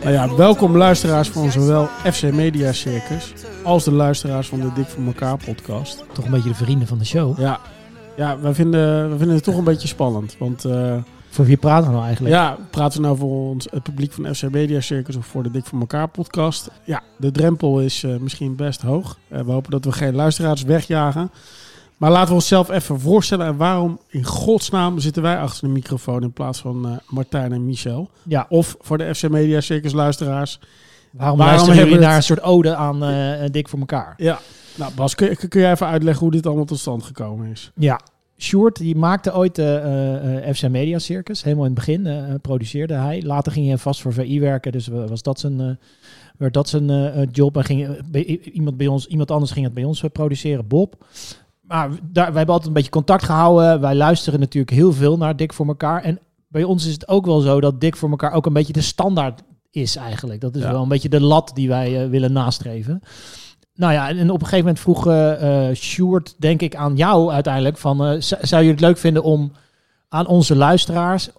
Nou ja, welkom luisteraars van zowel FC Media Circus als de luisteraars van de Dik voor elkaar podcast. Toch een beetje de vrienden van de show. Ja, ja wij, vinden, wij vinden het toch een beetje spannend. Want eh, Voor wie praten we nou eigenlijk? ja, praten we nou voor ons, het publiek van FC Media Circus of voor de Dik voor elkaar podcast? Ja, de drempel is eh, misschien best hoog. Eh, we hopen dat we geen luisteraars wegjagen. Maar laten we onszelf even voorstellen. En waarom in godsnaam zitten wij achter de microfoon in plaats van eh, Martijn en Michel? Ja, Of voor de FC Media Circus luisteraars. waarom, Waarom hebben jullie we naar een soort ode aan eh, Dik voor elkaar? Ja, nou Bas, kun, kun jij even uitleggen hoe dit allemaal tot stand gekomen is? Ja, Sjoerd die maakte ooit de FC Media Circus. Helemaal in het begin produceerde hij. Later ging hij vast voor VI werken, dus wa- was dat zijn, werd dat zijn job. En ging bij, iemand, bij ons, iemand anders ging het bij ons produceren, Bob. Maar daar, wij hebben altijd een beetje contact gehouden. Wij luisteren natuurlijk heel veel naar Dik voor elkaar. En bij ons is het ook wel zo dat Dik voor elkaar ook een beetje de standaard is eigenlijk. Dat is Ja. wel een beetje de lat die wij eh, willen nastreven. Nou ja, en op een gegeven moment vroeg Sjoerd, denk ik, aan jou uiteindelijk van... zou je het leuk vinden om aan onze luisteraars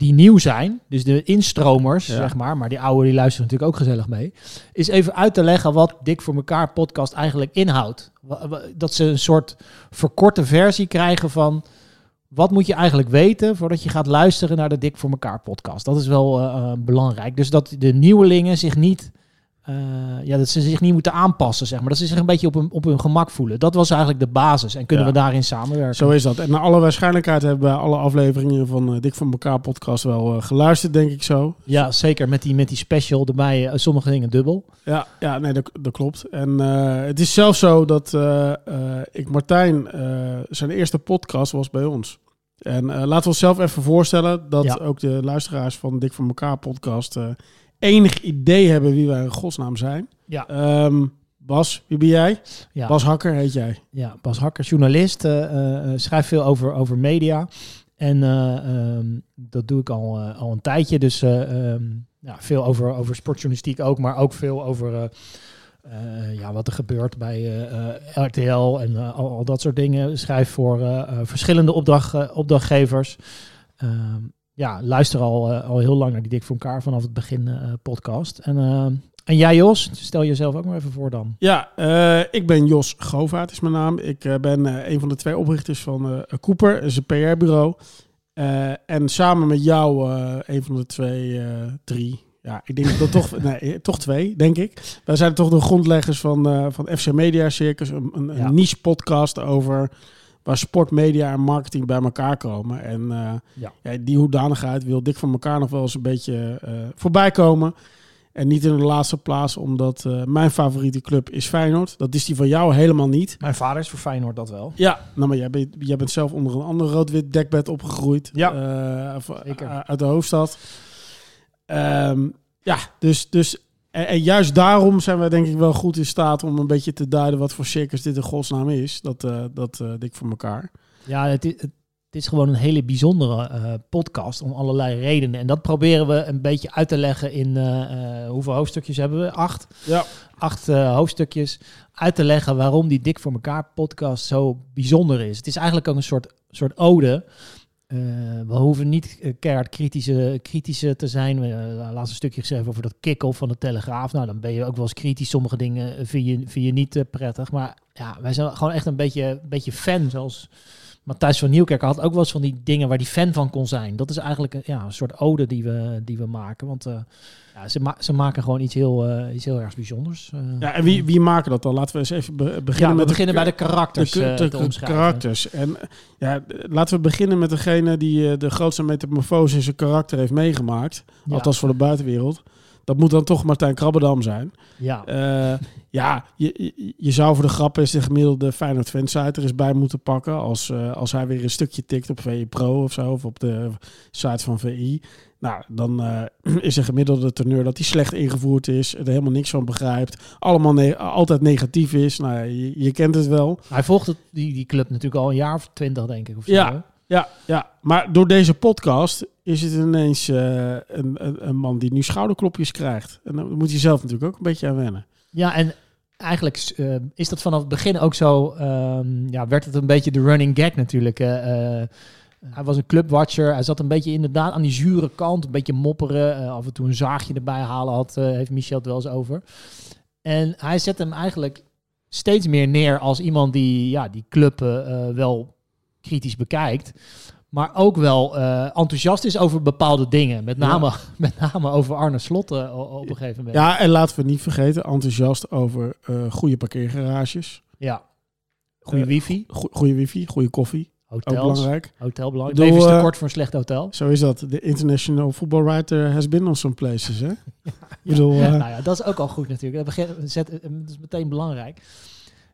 die nieuw zijn, dus de instromers, Ja. zeg maar, maar die oude die luisteren natuurlijk ook gezellig mee, is even uit te leggen wat Dik voor elkaar podcast eigenlijk inhoudt. Dat ze een soort verkorte versie krijgen van wat moet je eigenlijk weten voordat je gaat luisteren naar de Dik voor elkaar podcast. Dat is wel eh, eh, belangrijk. Dus dat de nieuwelingen zich niet ja, dat ze zich niet moeten aanpassen, zeg maar. Dat ze zich een beetje op hun, op hun gemak voelen. Dat was eigenlijk de basis. En kunnen Ja. we daarin samenwerken? Zo is dat. En naar alle waarschijnlijkheid hebben we alle afleveringen van eh, Dik van elkaar podcast wel eh, geluisterd, denk ik zo. Ja, zeker. Met die, met die special erbij. eh, sommige dingen dubbel. Ja, ja nee, dat, dat klopt. En eh, het is zelfs zo dat eh, eh, ik Martijn, eh, zijn eerste podcast was bij ons. En eh, laten we onszelf even voorstellen dat Ja. ook de luisteraars van Dik van elkaar podcast eh, enig idee hebben wie wij in godsnaam zijn. Ja. Ehm, Bas, wie ben jij? Ja. Bas Hakker heet jij. Ja, Bas Hakker, journalist, eh, eh, eh, schrijft veel over, over media. En eh, ehm, dat doe ik al, al een tijdje. Dus eh, ehm, ja, veel over, over sportjournalistiek ook, maar ook veel over ja, wat er gebeurt bij RTL en al, al dat soort dingen. Schrijf voor verschillende opdracht, opdrachtgevers. Ja, luister al, eh, al heel lang naar die Dik voor elkaar vanaf het begin eh, podcast. En, ehm, en jij Jos, stel jezelf ook maar even voor dan. Ja, eh, ik ben Jos Govaert is mijn naam. Ik eh, ben eh, een van de twee oprichters van eh Cooper, is een PR-bureau. Eh, en samen met jou, eh, een van de twee, eh, drie, ja, ik denk dat toch, nee, eh, toch twee, denk ik. Wij zijn toch de grondleggers van, eh, van FC Media Circus, een, een, een Ja. niche podcast over waar sport, media en marketing bij elkaar komen. En eh, Ja. ja, die hoedanigheid wil dik van elkaar nog wel eens een beetje eh, voorbij komen. En niet in de laatste plaats, omdat eh, mijn favoriete club is Feyenoord. Dat is die van jou helemaal niet. Mijn vader is voor Feyenoord dat wel. Ja, nou, maar jij bent, jij bent zelf onder een ander rood-wit dekbed opgegroeid. Ja, zeker. uit de hoofdstad. Ehm, ja, dus... dus en, en juist daarom zijn we denk ik wel goed in staat om een beetje te duiden wat voor circus dit in godsnaam is. Dat, eh, dat eh, dik voor elkaar. Ja, het, i- het- is gewoon een hele bijzondere eh, podcast om allerlei redenen. En dat proberen we een beetje uit te leggen in hoeveel hoofdstukjes hebben we? Acht. Ja. Acht hoofdstukjes. Uit te leggen waarom die Dik voor elkaar podcast zo bijzonder is. Het is eigenlijk ook een soort, soort ode. Eh, we hoeven niet uh, keihard kritische, kritische te zijn. We laatst een stukje geschreven over dat kick-off van de Telegraaf. Nou, dan ben je ook wel eens kritisch. Sommige dingen vind je, vind je niet prettig. Maar ja, wij zijn gewoon echt een beetje, beetje fan. Zoals Matthijs van Nieuwkerk had ook wel eens van die dingen waar die fan van kon zijn. Dat is eigenlijk een, ja, een soort ode die we, die we maken. Want uh, ja, ze, ma ze, maken gewoon iets heel, uh, iets heel erg bijzonders. Uh, ja, en wie, wie maken dat dan? Laten we eens even be beginnen ja, we met beginnen de, bij de karakters. de, de, de karakters. En ja, laten we beginnen met degene die de grootste metamorfose in zijn karakter heeft meegemaakt. Ja. Althans voor de buitenwereld. Dat moet dan toch Martijn Krabbedam zijn. Ja, uh, ja je, je, zou voor de grap eens de gemiddelde Feyenoord fansite er eens bij moeten pakken. Als, uh, als hij weer een stukje tikt op VI Pro of zo. Of op de site van VI. Nou, dan uh, is een gemiddelde teneur dat hij slecht ingevoerd is. Er helemaal niks van begrijpt. Allemaal ne altijd negatief is. Nou, je, je, kent het wel. Hij volgt het, die, die club natuurlijk al een jaar of twintig, denk ik. Of zo, ja. Ja, ja, maar door deze podcast is het ineens uh, een, een, man die nu schouderklopjes krijgt. En dan moet je zelf natuurlijk ook een beetje aan wennen. Ja, en eigenlijk uh, is dat vanaf het begin ook zo. Um, ja, werd het een beetje de running gag natuurlijk. Uh, hij was een clubwatcher. Hij zat een beetje inderdaad aan die zure kant. Een beetje mopperen. af en toe een zaagje erbij halen had, heeft Michel het wel eens over. En hij zet hem eigenlijk steeds meer neer als iemand die ja, die club wel kritisch bekijkt. Maar ook wel uh, enthousiast is over bepaalde dingen. Met name, ja. met name over Arne Slot uh, op een gegeven moment. Ja, en laten we niet vergeten, enthousiast over uh, goede parkeergarages. Ja. Goede wifi. Go goede wifi, goede koffie. Hotels. Ook belangrijk. Hotel belangrijk. Leven is te kort voor een slecht hotel. Zo is dat. De international football writer has been on some places, hè? ja. bedoel, nou ja, dat is ook al goed natuurlijk. Dat, begin, zet, dat is meteen belangrijk.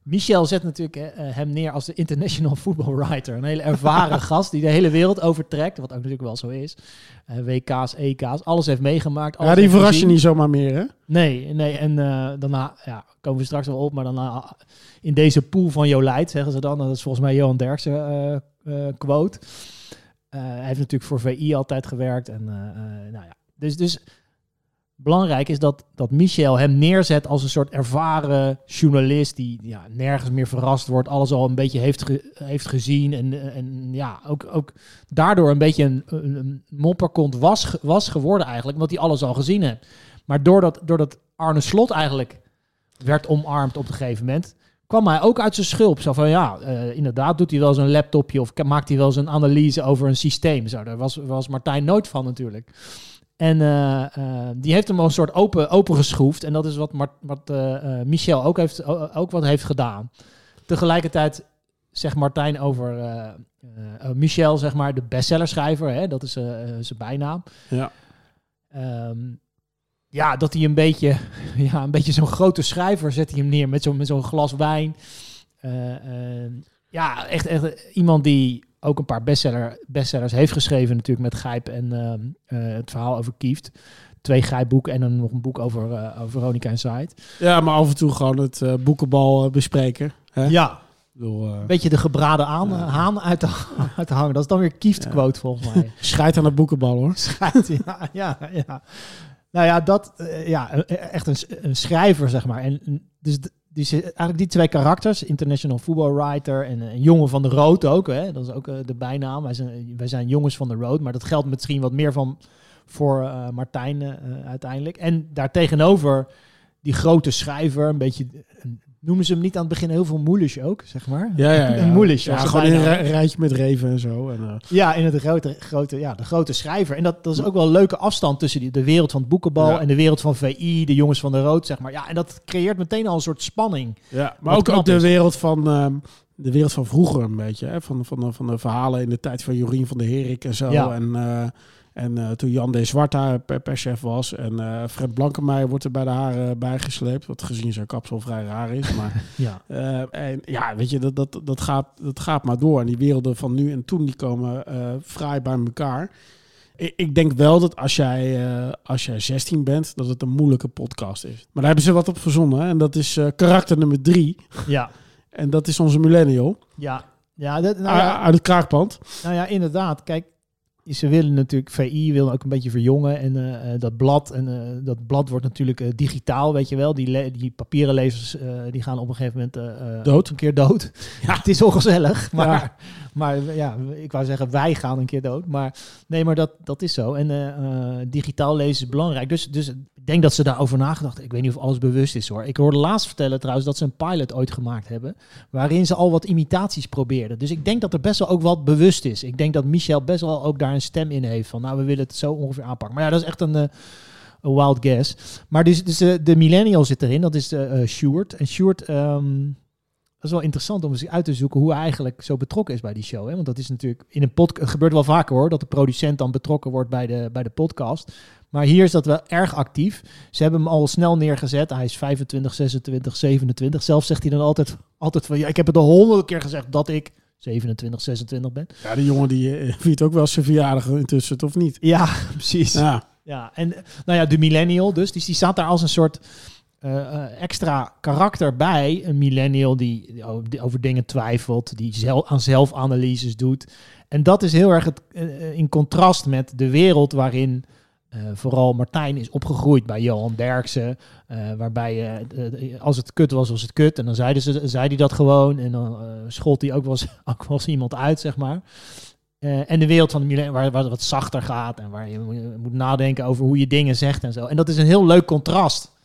Michel zet natuurlijk uh, hem neer als de international football writer. Een hele ervaren gast die de hele wereld overtrekt. Wat ook natuurlijk wel zo is. Uh, WK's, EK's, alles heeft meegemaakt. Alles ja, die verras je niet zomaar meer, hè? Nee, nee. En uh, daarna ja, komen we straks wel op. Maar daarna in deze pool van Jolijt, zeggen ze dan. Dat is volgens mij Johan Derksen quote. hij heeft natuurlijk voor VI altijd gewerkt. En nou ja, dus... dus belangrijk is dat, dat Michel hem neerzet als een soort ervaren journalist die ja, nergens meer verrast wordt, alles al een beetje heeft, heeft gezien en, en ja, ook, ook daardoor een beetje een, een mopperkont was, was geworden eigenlijk, omdat hij alles al gezien heeft. Maar doordat, doordat Arne Slot eigenlijk werd omarmd op een gegeven moment, kwam hij ook uit zijn schulp. Zo van ja, uh, inderdaad doet hij wel zo'n laptopje of maakt hij wel zo'n analyse over een systeem. Zo, daar was, was Martijn nooit van natuurlijk. En uh, uh, die heeft hem al een soort open, open geschroefd. En dat is wat, Mart, wat uh, Michel ook, heeft, ook wat heeft gedaan. Tegelijkertijd zegt Martijn over Michel, zeg maar, de bestsellerschrijver. Hè? Dat is zijn bijnaam. Ja. Um, ja, dat hij een beetje, ja, een beetje zo'n grote schrijver zet hij hem neer met zo'n met zo'n glas wijn. ja, echt, echt iemand die ook een paar bestseller, bestsellers heeft geschreven natuurlijk met Gijp en uh, uh, het verhaal over Kieft. Twee Gijpboeken en dan nog een boek over, uh, over Veronica en Said. Ja, maar af en toe gewoon het uh, boekenbal bespreken. Hè? Ja. Een beetje de gebraden aan, ja. haan uit te, uit te hangen. Dat is dan weer Kieft ja. quote volgens mij. Schijt aan het boekenbal hoor. Schijt, ja, ja, ja. Nou ja, dat, ja, echt een, een schrijver zeg maar. En dus die, eigenlijk die twee karakters, international football writer en een jongen van de road ook. Hè? Dat is ook uh, de bijnaam. Wij zijn, wij zijn jongens van de road, maar dat geldt misschien wat meer van voor uh, Martijn uiteindelijk. En daartegenover die grote schrijver, een beetje, noemen ze hem niet aan het begin heel veel moelish ook, zeg maar? Ja, ja, ja. Moelish. Ja, gewoon in een rijtje met reven en zo. En, uh... Ja, in het grote, grote, ja, de grote schrijver. En dat, dat is ook wel een leuke afstand tussen die, de wereld van het boekenbal ja. en de wereld van VI, de jongens van de rood, zeg maar. Ja, en dat creëert meteen al een soort spanning. Ja, maar ook, ook de wereld van... Uh, de wereld van vroeger een beetje, hè? Van, van, de, van de verhalen in de tijd van Jorien van der Herik en zo. Ja. En, uh, en uh, toen Jan D. Zwart daar per, per chef was. En uh, Fred Blankenmeijer wordt er bij de haren bijgesleept. Wat gezien zijn kapsel vrij raar is. Maar ja. Uh, en, ja, weet je, dat, dat, dat, gaat, dat gaat maar door. En die werelden van nu en toen die komen fraai bij elkaar. Ik, ik, denk wel dat als jij, als jij 16 bent, dat het een moeilijke podcast is. Maar daar hebben ze wat op verzonnen. Hè? En dat is karakter nummer drie. Ja. En dat is onze millennial. Ja. Ja, dat, nou ja, uit het kraakpand. Nou ja, inderdaad. Kijk, ze willen natuurlijk, VI wil ook een beetje verjongen. En eh, eh, dat blad, en eh, dat blad wordt natuurlijk digitaal, weet je wel. Die, die papieren lezers, die gaan op een gegeven moment Dood. een keer dood. Ja. Het is ongezellig, maar, Ja. Maar ja, ik wou zeggen, wij gaan een keer dood. Maar nee, maar dat, dat is zo. En eh, eh, digitaal lezen is belangrijk. Dus, dus ik denk dat ze daarover nagedacht. Ik weet niet of alles bewust is hoor. Ik hoorde laatst vertellen trouwens dat ze een pilot ooit gemaakt hebben. Waarin ze al wat imitaties probeerden. Dus ik denk dat er best wel ook wat bewust is. Ik denk dat Michel best wel ook daar een stem in heeft. Van nou, we willen het zo ongeveer aanpakken. Maar ja, dat is echt een, eh, wild guess. Maar dus, dus de millennial zit erin. Dat is eh Stuart. En Stuart... is wel interessant om eens uit te zoeken hoe hij eigenlijk zo betrokken is bij die show. Hè? Want dat is natuurlijk in een podcast. Het gebeurt wel vaker hoor, dat de producent dan betrokken wordt bij de, bij de podcast. Maar hier is dat wel erg actief. Ze hebben hem al snel neergezet. Hij is 25, 26, 27. Zelf zegt hij dan altijd, altijd van ja, ik heb het al honderd keer gezegd dat ik 27, 26 ben. Ja, die jongen die eh, viert ook wel zijn verjaardag intussen, of niet? Ja, precies. Ja. Ja, en nou ja, de millennial dus. Dus die staat daar als een soort eh, eh, extra karakter bij. Een millennial die, over dingen twijfelt, die zelf, aan zelfanalyses doet. En dat is heel erg eh, in contrast met de wereld waarin vooral Martijn is opgegroeid bij Johan Derksen. waarbij als het kut was, was het kut. En dan zeiden ze, zei hij dat gewoon. En dan schold hij ook wel, eens, ook wel iemand uit, zeg maar. En de wereld van de millennial, waar, waar het wat zachter gaat en waar je moet nadenken over hoe je dingen zegt en zo. En dat is een heel leuk contrast.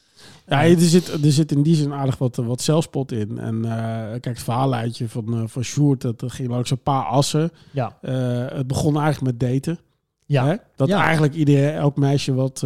Ja, er zit, er zit in die zin aardig wat, wat zelfspot in. En eh, kijk, het verhaaluitje van, eh van Sjoerd, dat ging langs een paar assen. Ja, Eh, het begon eigenlijk met daten. ja. Hè? Dat Ja. eigenlijk iedereen, elk meisje wat,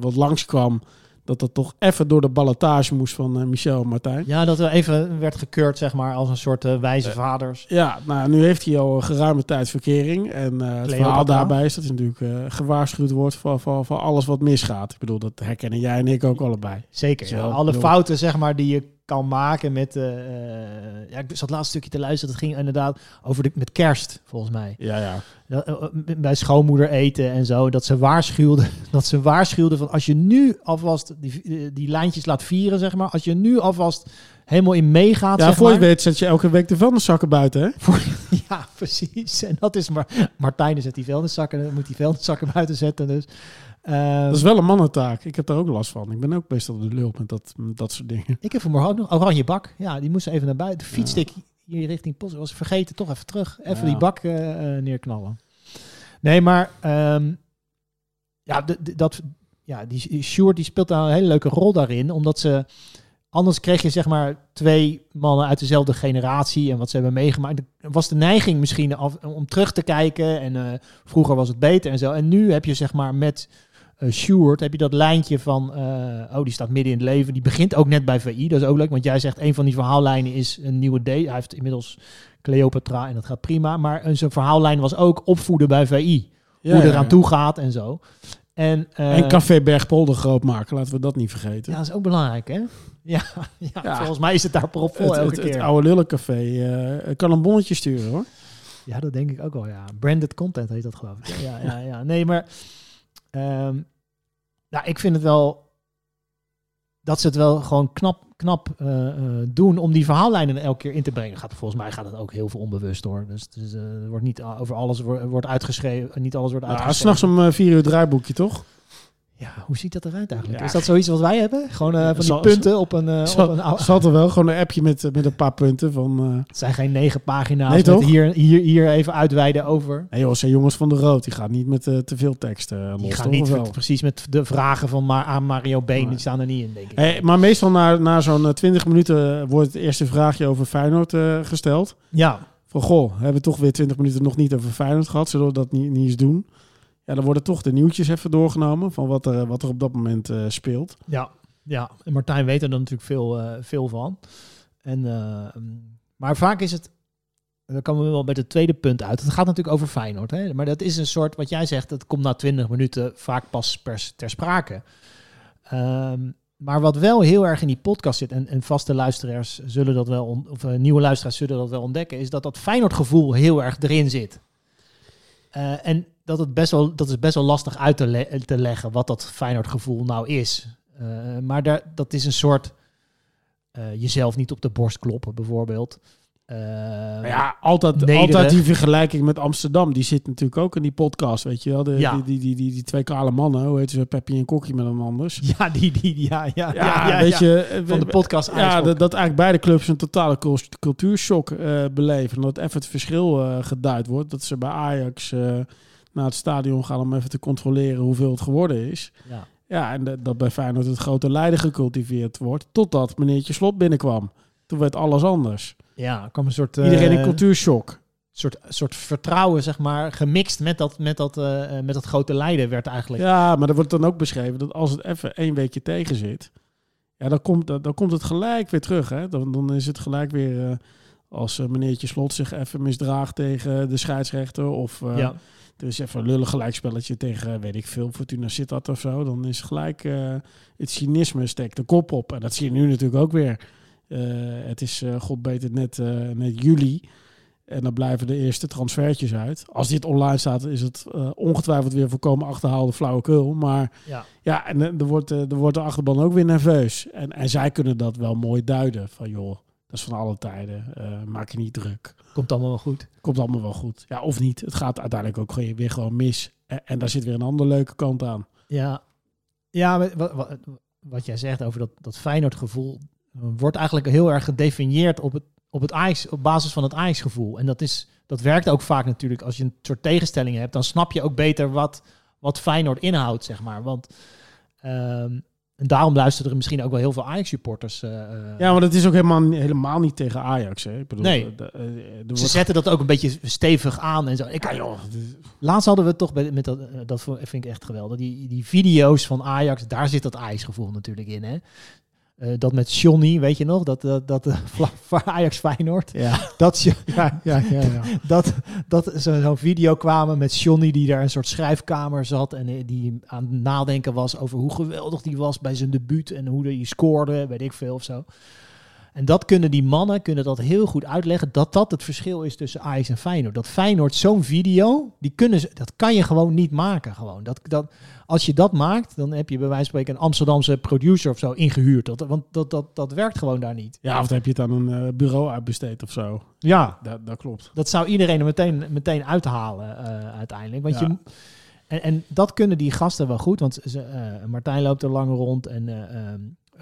wat langskwam, dat dat toch even door de ballotage moest van eh, Michel en Martijn. ja, dat er even werd gekeurd, zeg maar, als een soort eh, wijze vaders. Ja, nou, nu heeft hij al een geruime tijd verkering. En eh, het verhaal daarbij is dat hij natuurlijk eh, gewaarschuwd wordt voor, voor, voor alles wat misgaat. Ik bedoel, dat herkennen jij en ik ook allebei. Zeker. Zo, ja. ik Alle bedoel- fouten, zeg maar, die je kan maken met... eh, eh, ja, ik zat laatst stukje te luisteren. Dat ging inderdaad over de, met kerst, volgens mij. Ja, ja. Dat, eh, bij schoonmoeder eten en zo. Dat ze waarschuwde, dat ze waarschuwde van als je nu alvast die, die lijntjes laat vieren, zeg maar. Als je nu alvast helemaal in meegaat, Ja, zeg voor je maar. weet zet je elke week de vuilniszakken buiten, hè? Ja, precies. En dat is maar... Martijn zet die vuilniszakken, dan moet die vuilniszakken buiten zetten. Dus, eh, Dat is wel een mannentaak. Ik heb daar ook last van. Ik ben ook meestal de lul met dat, met dat soort dingen. Ik heb vanmorgen ook nog oranje bak. Ja, die moest even naar buiten. De fietste ik hier richting Post. Was vergeten, toch even terug. Even Ja. die bak eh, eh, neerknallen. Nee, maar ehm, ja, de, de- dat, ja, die Sjoerd die speelt daar een hele leuke rol daarin. Omdat ze... Anders kreeg je zeg maar twee mannen uit dezelfde generatie en wat ze hebben meegemaakt. Was de neiging misschien af, om terug te kijken en eh, vroeger was het beter en zo. En nu heb je zeg maar met eh Sjoerd heb je dat lijntje van, eh, oh die staat midden in het leven. Die begint ook net bij VI, dat is ook leuk. Want jij zegt een van die verhaallijnen is een nieuwe date. Hij heeft inmiddels Cleopatra en dat gaat prima. Maar een zijn verhaallijn was ook opvoeden bij VI. Ja, hoe ja, eraan ja. toe gaat en zo. En, eh, En Café Bergpolder groot maken, laten we dat niet vergeten. ja, dat is ook belangrijk, hè? Ja, ja, Ja. volgens mij is het daar propvol het, elke het, het keer. oude lullencafé eh, kan een bonnetje sturen, hoor. Ja, dat denk ik ook wel, ja. Branded content heet dat, geloof ik. Ja, ja, ja. Nee, maar... ehm, nou, ik vind het wel... Dat ze het wel gewoon knap, knap eh, eh, doen om die verhaallijnen er elke keer in te brengen. Gaat, volgens mij gaat het ook heel veel onbewust door. Dus er wordt niet over alles wordt, wordt uitgeschreven. Niet alles wordt uitgeschreven. s'nachts om eh, vier uur draaiboekje, toch? Ja, hoe ziet dat eruit eigenlijk? Ja. Is dat zoiets wat wij hebben? Gewoon eh, van die Zal- punten op een, eh, Zal- op een. Zat er wel gewoon een appje met, met een paar punten van... eh Het zijn geen negen pagina's. Nee? Hier, hier, hier even uitweiden over. nee joh, zijn jongens van de Rood. Die gaan niet met eh, te veel tekst eh, los, Die gaan toch? niet wel? precies met de vragen van Ma aan Mario Been. Nee. Die staan er niet in, denk ik. Hey, maar meestal na, na zo'n eh, 20 minuten wordt het eerste vraagje over Feyenoord eh, gesteld. Ja, Van goh, hebben we toch weer 20 minuten nog niet over Feyenoord gehad. Zullen we dat niet, niet eens doen? Ja, dan worden toch de nieuwtjes even doorgenomen van wat er, wat er op dat moment eh, speelt. ja, ja. En Martijn weet er dan natuurlijk veel, eh, veel van. En, eh, maar vaak is het... Dan komen we wel bij het tweede punt uit. Het gaat natuurlijk over Feyenoord. Hè? Maar dat is een soort, wat jij zegt, dat komt na 20 minuten vaak pas ter sprake. Ehm, maar wat wel heel erg in die podcast zit, en, en vaste luisteraars zullen dat wel, of eh, nieuwe luisteraars zullen dat wel ontdekken, is dat dat Feyenoord gevoel heel erg erin zit. En dat, het best wel, dat is best wel lastig uit te, le- te leggen wat dat Feyenoord gevoel nou is. Eh, maar daar, dat is een soort eh, jezelf niet op de borst kloppen bijvoorbeeld. eh, ja, altijd, Nederig. altijd die vergelijking met Amsterdam. Die zit natuurlijk ook in die podcast, weet je wel. De, Ja. die, die, die, die, die twee kale mannen, hoe heet ze, Peppy en Kokkie met een anders. ja, die, die, die- ja, ja, Ja, ja, weet je... Van de podcast Ja, dat, dat eigenlijk beide clubs een totale cul- cultuurshock eh, beleven. En dat even het verschil geduid wordt. Dat ze bij Ajax naar het stadion gaan om even te controleren hoeveel het geworden is. Ja. Ja, en dat, dat bij Feyenoord het grote lijden gecultiveerd wordt. Totdat meneertje Slot binnenkwam. Toen werd alles anders. Ja, kwam een soort... Iedereen in eh, cultuurshock. soort, soort vertrouwen, zeg maar, gemixt met dat, met dat, eh, eh, met dat grote lijden werd eigenlijk. Ja, maar er wordt dan ook beschreven dat als het even één weekje tegen zit, ja, dan komt, dan komt het gelijk weer terug. Hè? Dan, dan is het gelijk weer als meneertje Slot zich even misdraagt tegen de scheidsrechter of ja. Is even een lullig gelijkspelletje tegen, weet ik veel, Fortuna Sittard of zo. Dan is gelijk eh, het cynisme steekt de kop op. En dat zie je nu natuurlijk ook weer. Eh, het is, eh, god beter, net, net juli. En dan blijven de eerste transfertjes uit. Als dit online staat, is het ongetwijfeld weer voorkomen achterhaalde flauwekul. Maar Ja. ja, en er wordt, er wordt de achterban ook weer nerveus. En, en zij kunnen dat wel mooi duiden. Van joh, dat is van alle tijden. Eh, maak je niet druk. Komt allemaal wel goed. Komt allemaal wel goed. Ja, of niet. Het gaat uiteindelijk ook gewoon- weer gewoon mis. En, en daar zit weer een andere leuke kant aan. Ja, ja wat, wat, wat jij zegt over dat, dat Feyenoord-gevoel eh, wordt eigenlijk heel erg gedefinieerd op, het, op, het Ajax, op basis van het Ajax-gevoel. En dat, is, dat werkt ook vaak natuurlijk. Als je een soort tegenstelling hebt, dan snap je ook beter wat, wat Feyenoord inhoudt, zeg maar. Want ehm, en daarom luisteren er misschien ook wel heel veel Ajax-supporters. eh, eh, Ja, maar dat is ook helemaal, helemaal niet tegen Ajax. Hè. Ik bedoel, Nee. eh, de- Ze zetten dat ook een beetje stevig aan en zo. Ik, Ja, joh. Laatst hadden we toch bij, met dat, dat vind ik echt geweldig. Die, die video's van Ajax, daar zit dat Ajax-gevoel natuurlijk in. Hè? Eh, dat met Johnny, weet je nog? Dat, dat, dat eh, voor Ajax Feyenoord. Ja, Dat, ja, ja, ja. ja. dat, dat zo- zo'n video kwamen met Johnny die daar een soort schrijfkamer zat. En eh, die aan het nadenken was over hoe geweldig die was bij zijn debuut. En hoe hij scoorde, weet ik veel of zo. En dat kunnen die mannen kunnen dat heel goed uitleggen. Dat dat het verschil is tussen Ajax en Feyenoord. Dat Feyenoord zo'n video, die kunnen ze, dat kan je gewoon niet maken. Gewoon. Dat, dat, als je dat maakt, dan heb je bij wijze van spreken een Amsterdamse producer of zo ingehuurd. Dat, want dat, dat, dat werkt gewoon daar niet. Ja, of dan heb je het aan een eh, bureau uitbesteed of zo. Ja, Dat, dat klopt. dat zou iedereen er meteen, meteen uithalen eh, uiteindelijk. Want Ja. je, en, en dat kunnen die gasten wel goed. Want ze, eh, Martijn loopt er lang rond. En eh, ehm, eh,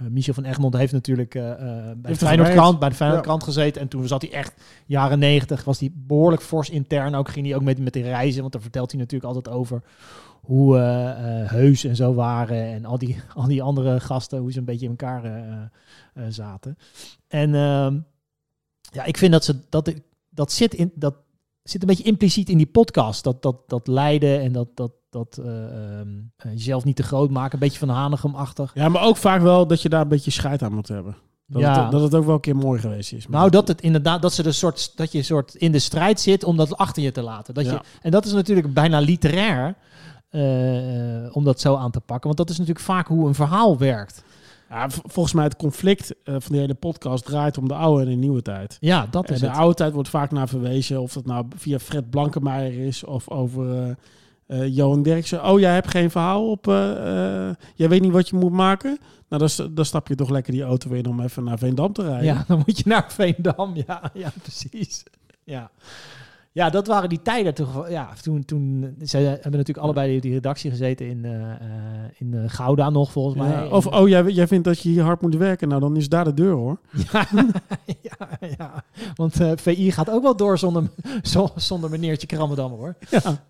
Michel van Egmond heeft natuurlijk eh, eh, bij, de Feyenoordkrant, gewerkt. bij de Feyenoordkrant gezeten. En toen zat hij echt jaren negentig. Was hij behoorlijk fors intern. Ook ging hij ook met, met die reizen. Want daar vertelt hij natuurlijk altijd over hoe eh, eh, Heus en zo waren. En al die, al die andere gasten. Hoe ze een beetje in elkaar eh, eh, eh, zaten. En ehm, ja, ik vind dat ze dat, dat zit in dat zit een beetje impliciet in die podcast. Dat, dat, dat lijden en dat, dat, dat eh, ehm, eh, jezelf niet te groot maken. Een beetje van Hanegem-achtig. Ja, maar ook vaak wel dat je daar een beetje scheid aan moet hebben. Dat, Ja. het, dat het ook wel een keer mooi geweest is. Nou, dat het inderdaad, dat ze een soort, dat je een soort in de strijd zit om dat achter je te laten. Dat Ja. je, en dat is natuurlijk bijna literair eh, om dat zo aan te pakken. Want dat is natuurlijk vaak hoe een verhaal werkt. Ja, volgens mij het conflict van die hele podcast draait om de oude en de nieuwe tijd. Ja, dat En is de het. oude tijd wordt vaak naar verwezen, of dat nou via Fred Blankenmeijer is of over eh, Johan Derksen. Oh, jij hebt geen verhaal op, eh, jij weet niet wat je moet maken? Nou, dan, dan stap je toch lekker die auto in om even naar Veendam te rijden. Ja, dan moet je naar Veendam. Ja, ja precies. Ja. ja, dat waren die tijden. Toch, ja, toen, toen, ze hebben natuurlijk allebei die, die redactie gezeten in, in Gouda nog, volgens mij. Ja, of, oh, jij, jij vindt dat je hier hard moet werken? Nou, dan is daar de deur, hoor. Ja, ja, ja. want VI gaat ook wel door zonder, zo- zonder meneertje Krammerdam, hoor. Ja,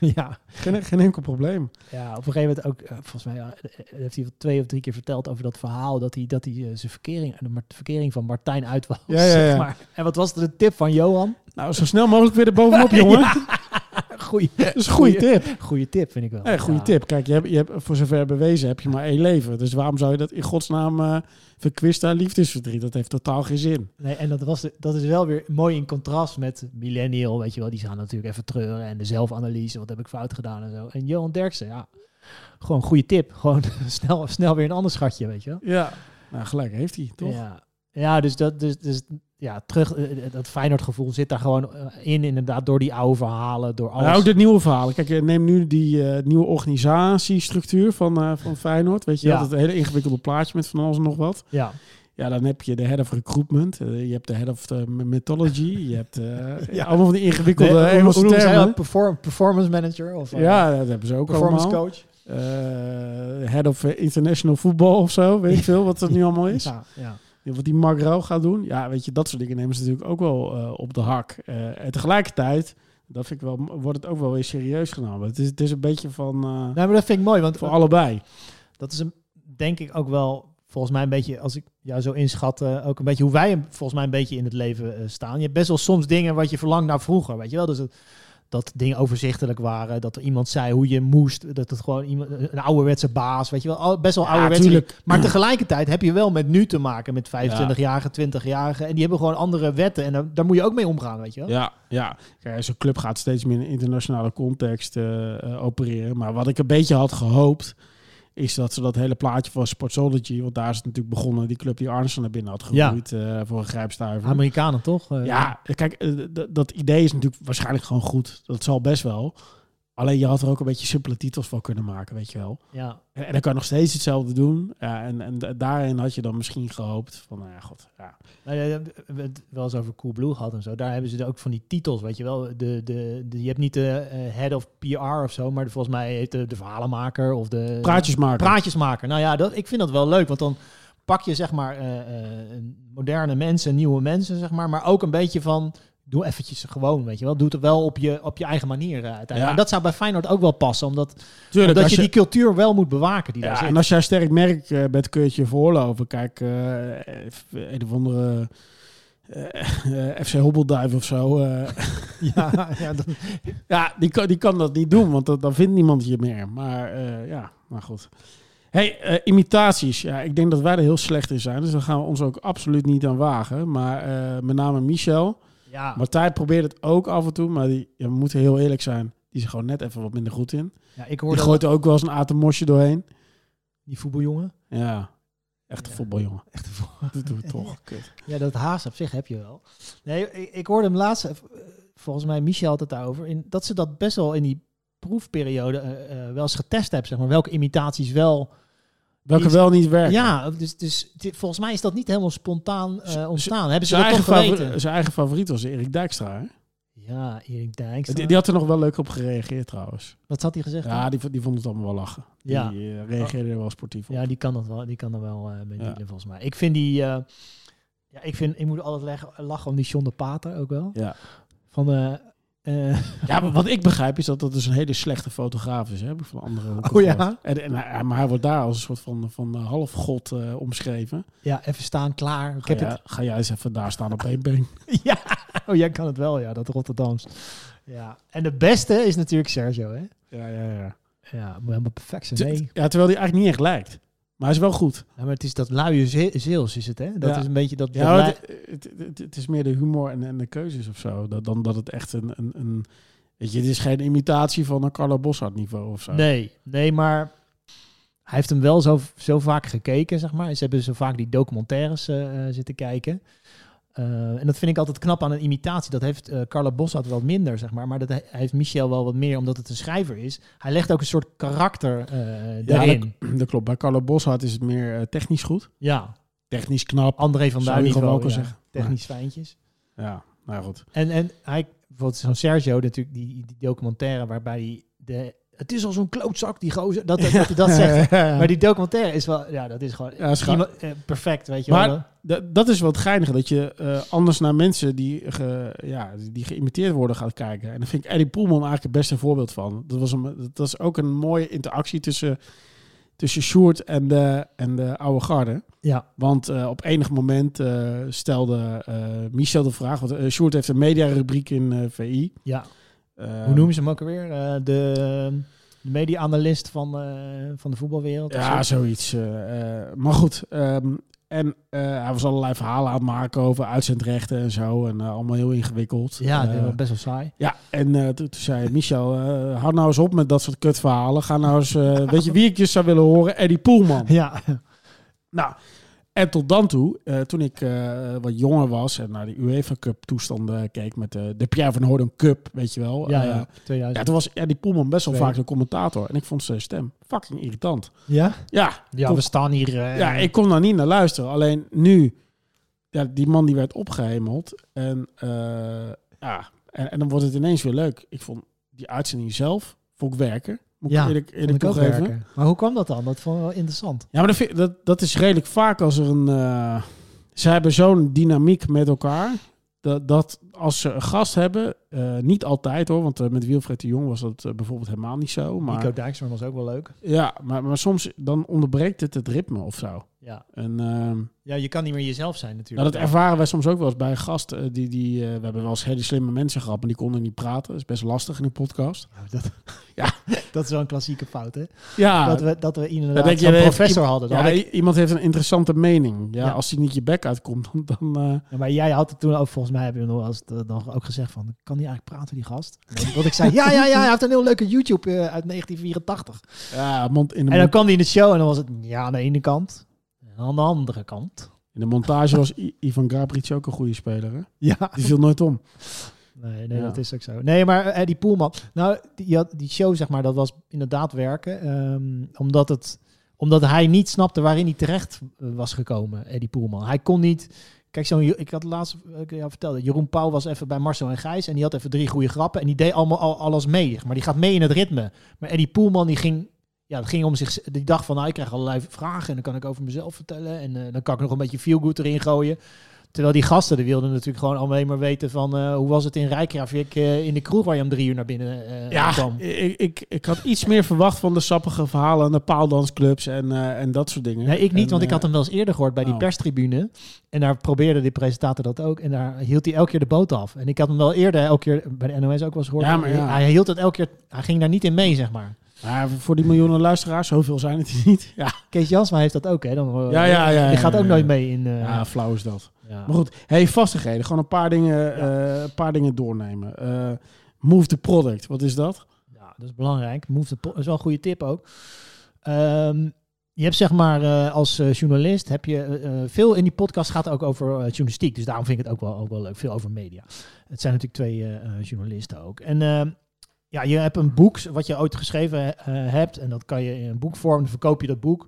Ja. geen, geen enkel probleem. ja, op een gegeven moment ook, eh, volgens mij ja, eh, heeft hij wel twee of drie keer verteld over dat verhaal, dat hij, dat hij eh, zijn verkering, de verkering van Martijn uit was, Ja, ja, zeg ja. maar. En wat was de tip van Johan? Nou, zo snel mogelijk weer er bovenop, jongen. Goeie, Dat is een goede tip. Goeie tip, vind ik wel. Ja, goede Ja. tip. Kijk, je hebt, je hebt, voor zover bewezen heb je maar één leven. Dus waarom zou je dat in godsnaam eh verkwisten aan liefdesverdriet? Dat heeft totaal geen zin. Nee, en dat, was de, dat is wel weer mooi in contrast met Millennial, weet je wel. Die gaan natuurlijk even treuren en de zelfanalyse, wat heb ik fout gedaan en zo. En Johan Derksen, ja, gewoon goede tip. Gewoon snel, snel weer een ander schatje, weet je wel. Ja. Nou, gelijk heeft hij, toch? Ja, ja dus, dat, dus, dus ja, terug, eh, dat Feyenoord gevoel zit daar gewoon eh, in, inderdaad, door die oude verhalen, door alles. Maar ook de nieuwe verhalen. Kijk, je neemt nu die eh, nieuwe organisatiestructuur van, eh, van Feyenoord. Weet je, Ja. dat hele ingewikkelde plaatje met van alles en nog wat. Ja, Ja, dan heb je de head of recruitment. eh, je hebt de head of the mythology. Je hebt eh, Ja. allemaal van die ingewikkelde Nee, Engelse hoe termen. Perform- performance manager? Of, eh, Ja, dat hebben ze ook performance allemaal. coach? Eh, head of eh, international football of zo. Weet ik veel wat dat nu allemaal is. Ja, ja. Wat die Mark Rauw gaat doen. Ja, weet je, dat soort dingen nemen ze natuurlijk ook wel eh, op de hak. Eh, en tegelijkertijd, dat vind ik wel, wordt het ook wel weer serieus genomen. Het is, het is een beetje van Nou, maar dat vind ik mooi, want voor allebei. dat is een, denk ik ook wel volgens mij een beetje, als ik jou zo inschat, ook een beetje hoe wij volgens mij een beetje in het leven staan. Je hebt best wel soms dingen wat je verlangt naar vroeger, weet je wel. Dus het, dat dingen overzichtelijk waren, dat er iemand zei hoe je moest, dat het gewoon iemand, een ouderwetse baas, weet je wel, best wel Ja, ouderwetse. tuurlijk. maar tegelijkertijd heb je wel met nu te maken met 25-jarigen, 20-jarigen en die hebben gewoon andere wetten en daar, daar moet je ook mee omgaan, weet je wel. Ja, ja. Kijk, zo'n club gaat steeds meer in internationale context eh, eh, opereren. Maar wat ik een beetje had gehoopt, is dat ze dat hele plaatje van Sportsology, want daar is het natuurlijk begonnen, die club die Arneson naar binnen had Ja. gegroeid eh, voor een grijpstuiver. Amerikanen toch? Eh, Ja, kijk, eh, dat idee is natuurlijk waarschijnlijk gewoon goed. Dat zal best wel. Alleen je had er ook een beetje simpele titels van kunnen maken, weet je wel. ja. En, en dan kan je nog steeds hetzelfde doen. Ja, en, en da- daarin had je dan misschien gehoopt van, nou ja, god, ja. Nou ja, we hebben het wel eens over Coolblue gehad en zo. Daar hebben ze ook van die titels, weet je wel. De, de, de, je hebt niet de eh, head of PR of zo, maar volgens mij heet de, de verhalenmaker of de... Praatjes maken. Praatjesmaker. Nou ja, dat, ik vind dat wel leuk, want dan pak je zeg maar eh, eh, moderne mensen, nieuwe mensen, zeg maar. Maar ook een beetje van, doe eventjes gewoon, weet je wel. Doe het wel op je, op je eigen manier eh, uiteindelijk. Ja. En dat zou bij Feyenoord ook wel passen, omdat, Tuurlijk, omdat als je die cultuur wel moet bewaken die daar Ja, zit. en als jij sterk merk eh, bent, kun je het je voorlopen. Kijk, eh, een of andere FC Hobbelduif of zo. ja, ja, dat- ja, die kan, die kan dat niet doen, want dat, dan vindt niemand je meer. Maar ja, maar goed. Hey, imitaties. Ja, ik denk dat wij er heel slecht in zijn. Dus daar gaan we ons ook absoluut niet aan wagen. Maar met name Michel. Ja. Martijn probeert het ook af en toe. Maar die, ja, we moeten heel eerlijk zijn. Die is er gewoon net even wat minder goed in. ja, ik Die hoorde gooit er ook wel eens een atemosje doorheen. die voetbaljongen. Ja, echt een Ja. voetbaljongen. Echt een voetbal- Dat doen we toch. Kut. Ja, dat haast op zich heb je wel. Nee, ik, ik hoorde hem laatst, eh, volgens mij Michel had het daarover, in, dat ze dat best wel in die proefperiode eh, eh, wel eens getest hebben, zeg maar. Welke imitaties wel... Welke Is- wel niet werken. Ja, dus, dus dit- volgens mij is dat niet helemaal spontaan eh, ontstaan. Hebben ze dat toch geweten? zijn eigen favoriet was Erik Dijkstra. Hè? Ja, Erik Dijkstra. Die, die had er nog wel leuk op gereageerd trouwens. Wat had hij gezegd? Ja, dan? die, die vond het allemaal wel lachen. Ja. Die eh, reageerde er wel sportief op. ja, die kan dat wel. Die kan er wel eh mee Ja. dealen, volgens mij. Ik vind die... ja, ik, vind, ik moet altijd leggen- lachen om die John de Pater ook wel. Ja. Van... eh, eh, Ja, maar wat ik begrijp is dat dat dus een hele slechte fotograaf is. Hè? Heb ik van andere hoeken Oh ja? En, maar hij wordt daar als een soort van, van eh, halfgod eh omschreven. ja, even staan, klaar. Ik Ga, heb jij, het ga jij eens even daar staan op één been. Ja, oh, jij kan het wel, ja, dat Rotterdams. Ja, en de beste is natuurlijk Sergio, hè? Ja, ja, ja. Ja, moet helemaal perfect zijn. Nee, Ja, terwijl hij eigenlijk niet echt lijkt. Maar hij is wel goed. ja, maar het is dat luie ze- zeels, is het, hè? Dat Ja. is een beetje dat... Ja, dat het, lui- het, het, het is meer de humor en, en de keuzes of zo. Dat, dan dat het echt een, een, een... Weet je, het is geen imitatie van een Carlo Bossard niveau of zo. nee, nee, maar hij heeft hem wel zo, zo vaak gekeken, zeg maar. Ze hebben zo vaak die documentaires eh, eh, zitten kijken. Eh, en dat vind ik altijd knap aan een imitatie. Dat heeft eh Carlo Bossard wel minder, zeg maar. Maar dat he- heeft Michel wel wat meer, omdat het een schrijver is. Hij legt ook een soort karakter eh Ja, erin. dat, dat klopt. Bij Carlo Bossard is het meer technisch goed. Ja, Technisch knap. André van Duin niveau, ja. zeggen. Technisch fijntjes. Ja, nou goed. En, en hij, bijvoorbeeld zo'n Sergio, natuurlijk die, die documentaire waarbij hij de, het is al zo'n klootzak, die gozer, dat, dat, dat hij dat zegt. Maar die documentaire is wel, ja, dat is gewoon Ja, is iemand- eh, perfect, weet je Maar- wel. Dat, dat is wat geinige, dat je eh, anders naar mensen die, ge, ja, die geïmiteerd worden gaat kijken. En daar vind ik Eddie Poelman eigenlijk het beste voorbeeld van. Dat was, een, dat was ook een mooie interactie tussen, tussen Sjoerd en de, en de oude garde. Ja, Want eh, op enig moment stelde Michel de vraag, want Sjoerd heeft een mediarubriek in VI. ja. Eh, Hoe noemen ze hem ook alweer? Eh, de, de media-analyst van, eh, van de voetbalwereld. Ja, zo? zoiets. eh, maar goed, ehm, en hij was allerlei verhalen aan het maken over uitzendrechten en zo. En allemaal heel ingewikkeld. ja, was best wel saai. Ja, en toen, toen zei Michel, hou nou eens op met dat soort kutverhalen. Ga nou eens, weet je wie ik je zou willen horen? Eddie Poelman. Ja, Nou, En tot dan toe, eh, toen ik eh, wat jonger was en naar de UEFA Cup toestanden keek met de, de Pierre van Hooydonk Cup, weet je wel. Ja, Eh, ja. 2000. ja, toen was ja, die Poelman best wel Twee. vaak een commentator. En ik vond zijn stem fucking irritant. Ja? Ja, Ja, kon- we staan hier... eh, ja, ik kon daar niet naar luisteren. Alleen nu, ja, die man die werd opgehemeld. En, eh, ja, en, en dan wordt het ineens weer leuk. Ik vond die uitzending zelf, vond ik werken. Moet ik Ja, eerlijk, eerlijk ik ook toegeven. Maar hoe kwam dat dan? Dat vond ik wel interessant. Ja, maar dat, vind- dat, dat is redelijk vaak als er een... eh, ze hebben zo'n dynamiek met elkaar. Dat, dat als ze een gast hebben, eh, niet altijd hoor, want eh, met Wilfred de Jong was dat bijvoorbeeld helemaal niet zo. Maar, Nico Dijkshoorn was ook wel leuk. ja, maar, maar soms dan onderbreekt het het ritme of zo. Ja. En ehm, ja, je kan niet meer jezelf zijn nou, natuurlijk. dat ervaren wij soms ook wel eens bij een gast. eh, die, die, eh, we hebben wel eens hele slimme mensen gehad, maar die konden niet praten. Dat is best lastig in een podcast. Ja, dat, Ja. dat is wel een klassieke fout, hè? Ja, dat, we, dat we inderdaad zo'n heeft professor hadden. Dan ja, had ik- i- iemand heeft een interessante mening. Ja, Ja. als hij niet je bek uitkomt, dan... dan eh, Ja, maar jij had het toen ook, volgens mij heb je nog eh, dan ook gezegd van, kan die eigenlijk praten, die gast? Dat ik zei, ja, ja, ja, hij heeft een heel leuke YouTube eh, uit 1984. ja, mond, in, de En dan mond- kwam hij in de show en dan was het, ja, aan de ene kant. En aan de andere kant. in de montage was I- Ivan Gabric ook een goede speler. Hè? Ja. Die viel nooit om. Nee, nee Ja. dat is ook zo. Nee, maar eh, Eddie Poelman. Nou, die, had- die show, zeg maar, dat was inderdaad werken. ehm, omdat, het, omdat hij niet snapte waarin hij terecht eh, was gekomen, Eddie Poelman. Hij kon niet... Kijk, zo'n, ik had laatst ik jou vertelde, Jeroen Pauw was even bij Marcel en Gijs en die had even drie goede grappen en die deed allemaal al, alles mee. Maar die gaat mee in het ritme. Maar Eddie Poelman die ging, ja, het ging om zich, die dacht van, nou, ik krijg allerlei vragen en dan kan ik over mezelf vertellen en eh, dan kan ik nog een beetje feel good erin gooien. Terwijl die gasten, die wilden natuurlijk gewoon alleen maar weten van, eh, hoe was het in Rijkjavik eh in de kroeg waar je om drie uur naar binnen eh, Ja, kwam. ik, ik, ik had iets meer verwacht van de sappige verhalen aan de paaldansclubs en, en dat soort dingen. Nee, ik niet, En, want ik had hem wel eens eerder gehoord bij die oh. perstribune. En daar probeerde die presentator dat ook. En daar hield hij elke keer de boot af. En ik had hem wel eerder elke keer bij de NOS ook wel eens gehoord. Ja, maar ja. Hij hield het elke keer, hij ging daar niet in mee, zeg maar. Maar voor die miljoenen luisteraars, zoveel zijn het niet. Ja, Kees Jansma heeft dat ook, hè? Dan, eh, Ja, ja, ja, Die gaat ook nooit mee in... eh, ja flauw is dat. Maar goed, hey, vastigheden. Gewoon een paar dingen, eh, een paar dingen doornemen. Move the product, wat is dat? Ja, dat is belangrijk. Move the po- is wel een goede tip ook. Ehm, je hebt zeg maar als journalist heb je veel in die podcast gaat ook over journalistiek. Dus daarom vind ik het ook wel, ook wel leuk. Veel over media. Het zijn natuurlijk twee journalisten ook. En ehm, ja, je hebt een boek wat je ooit geschreven eh, hebt. En dat kan je in een boekvorm, dan verkoop je dat boek.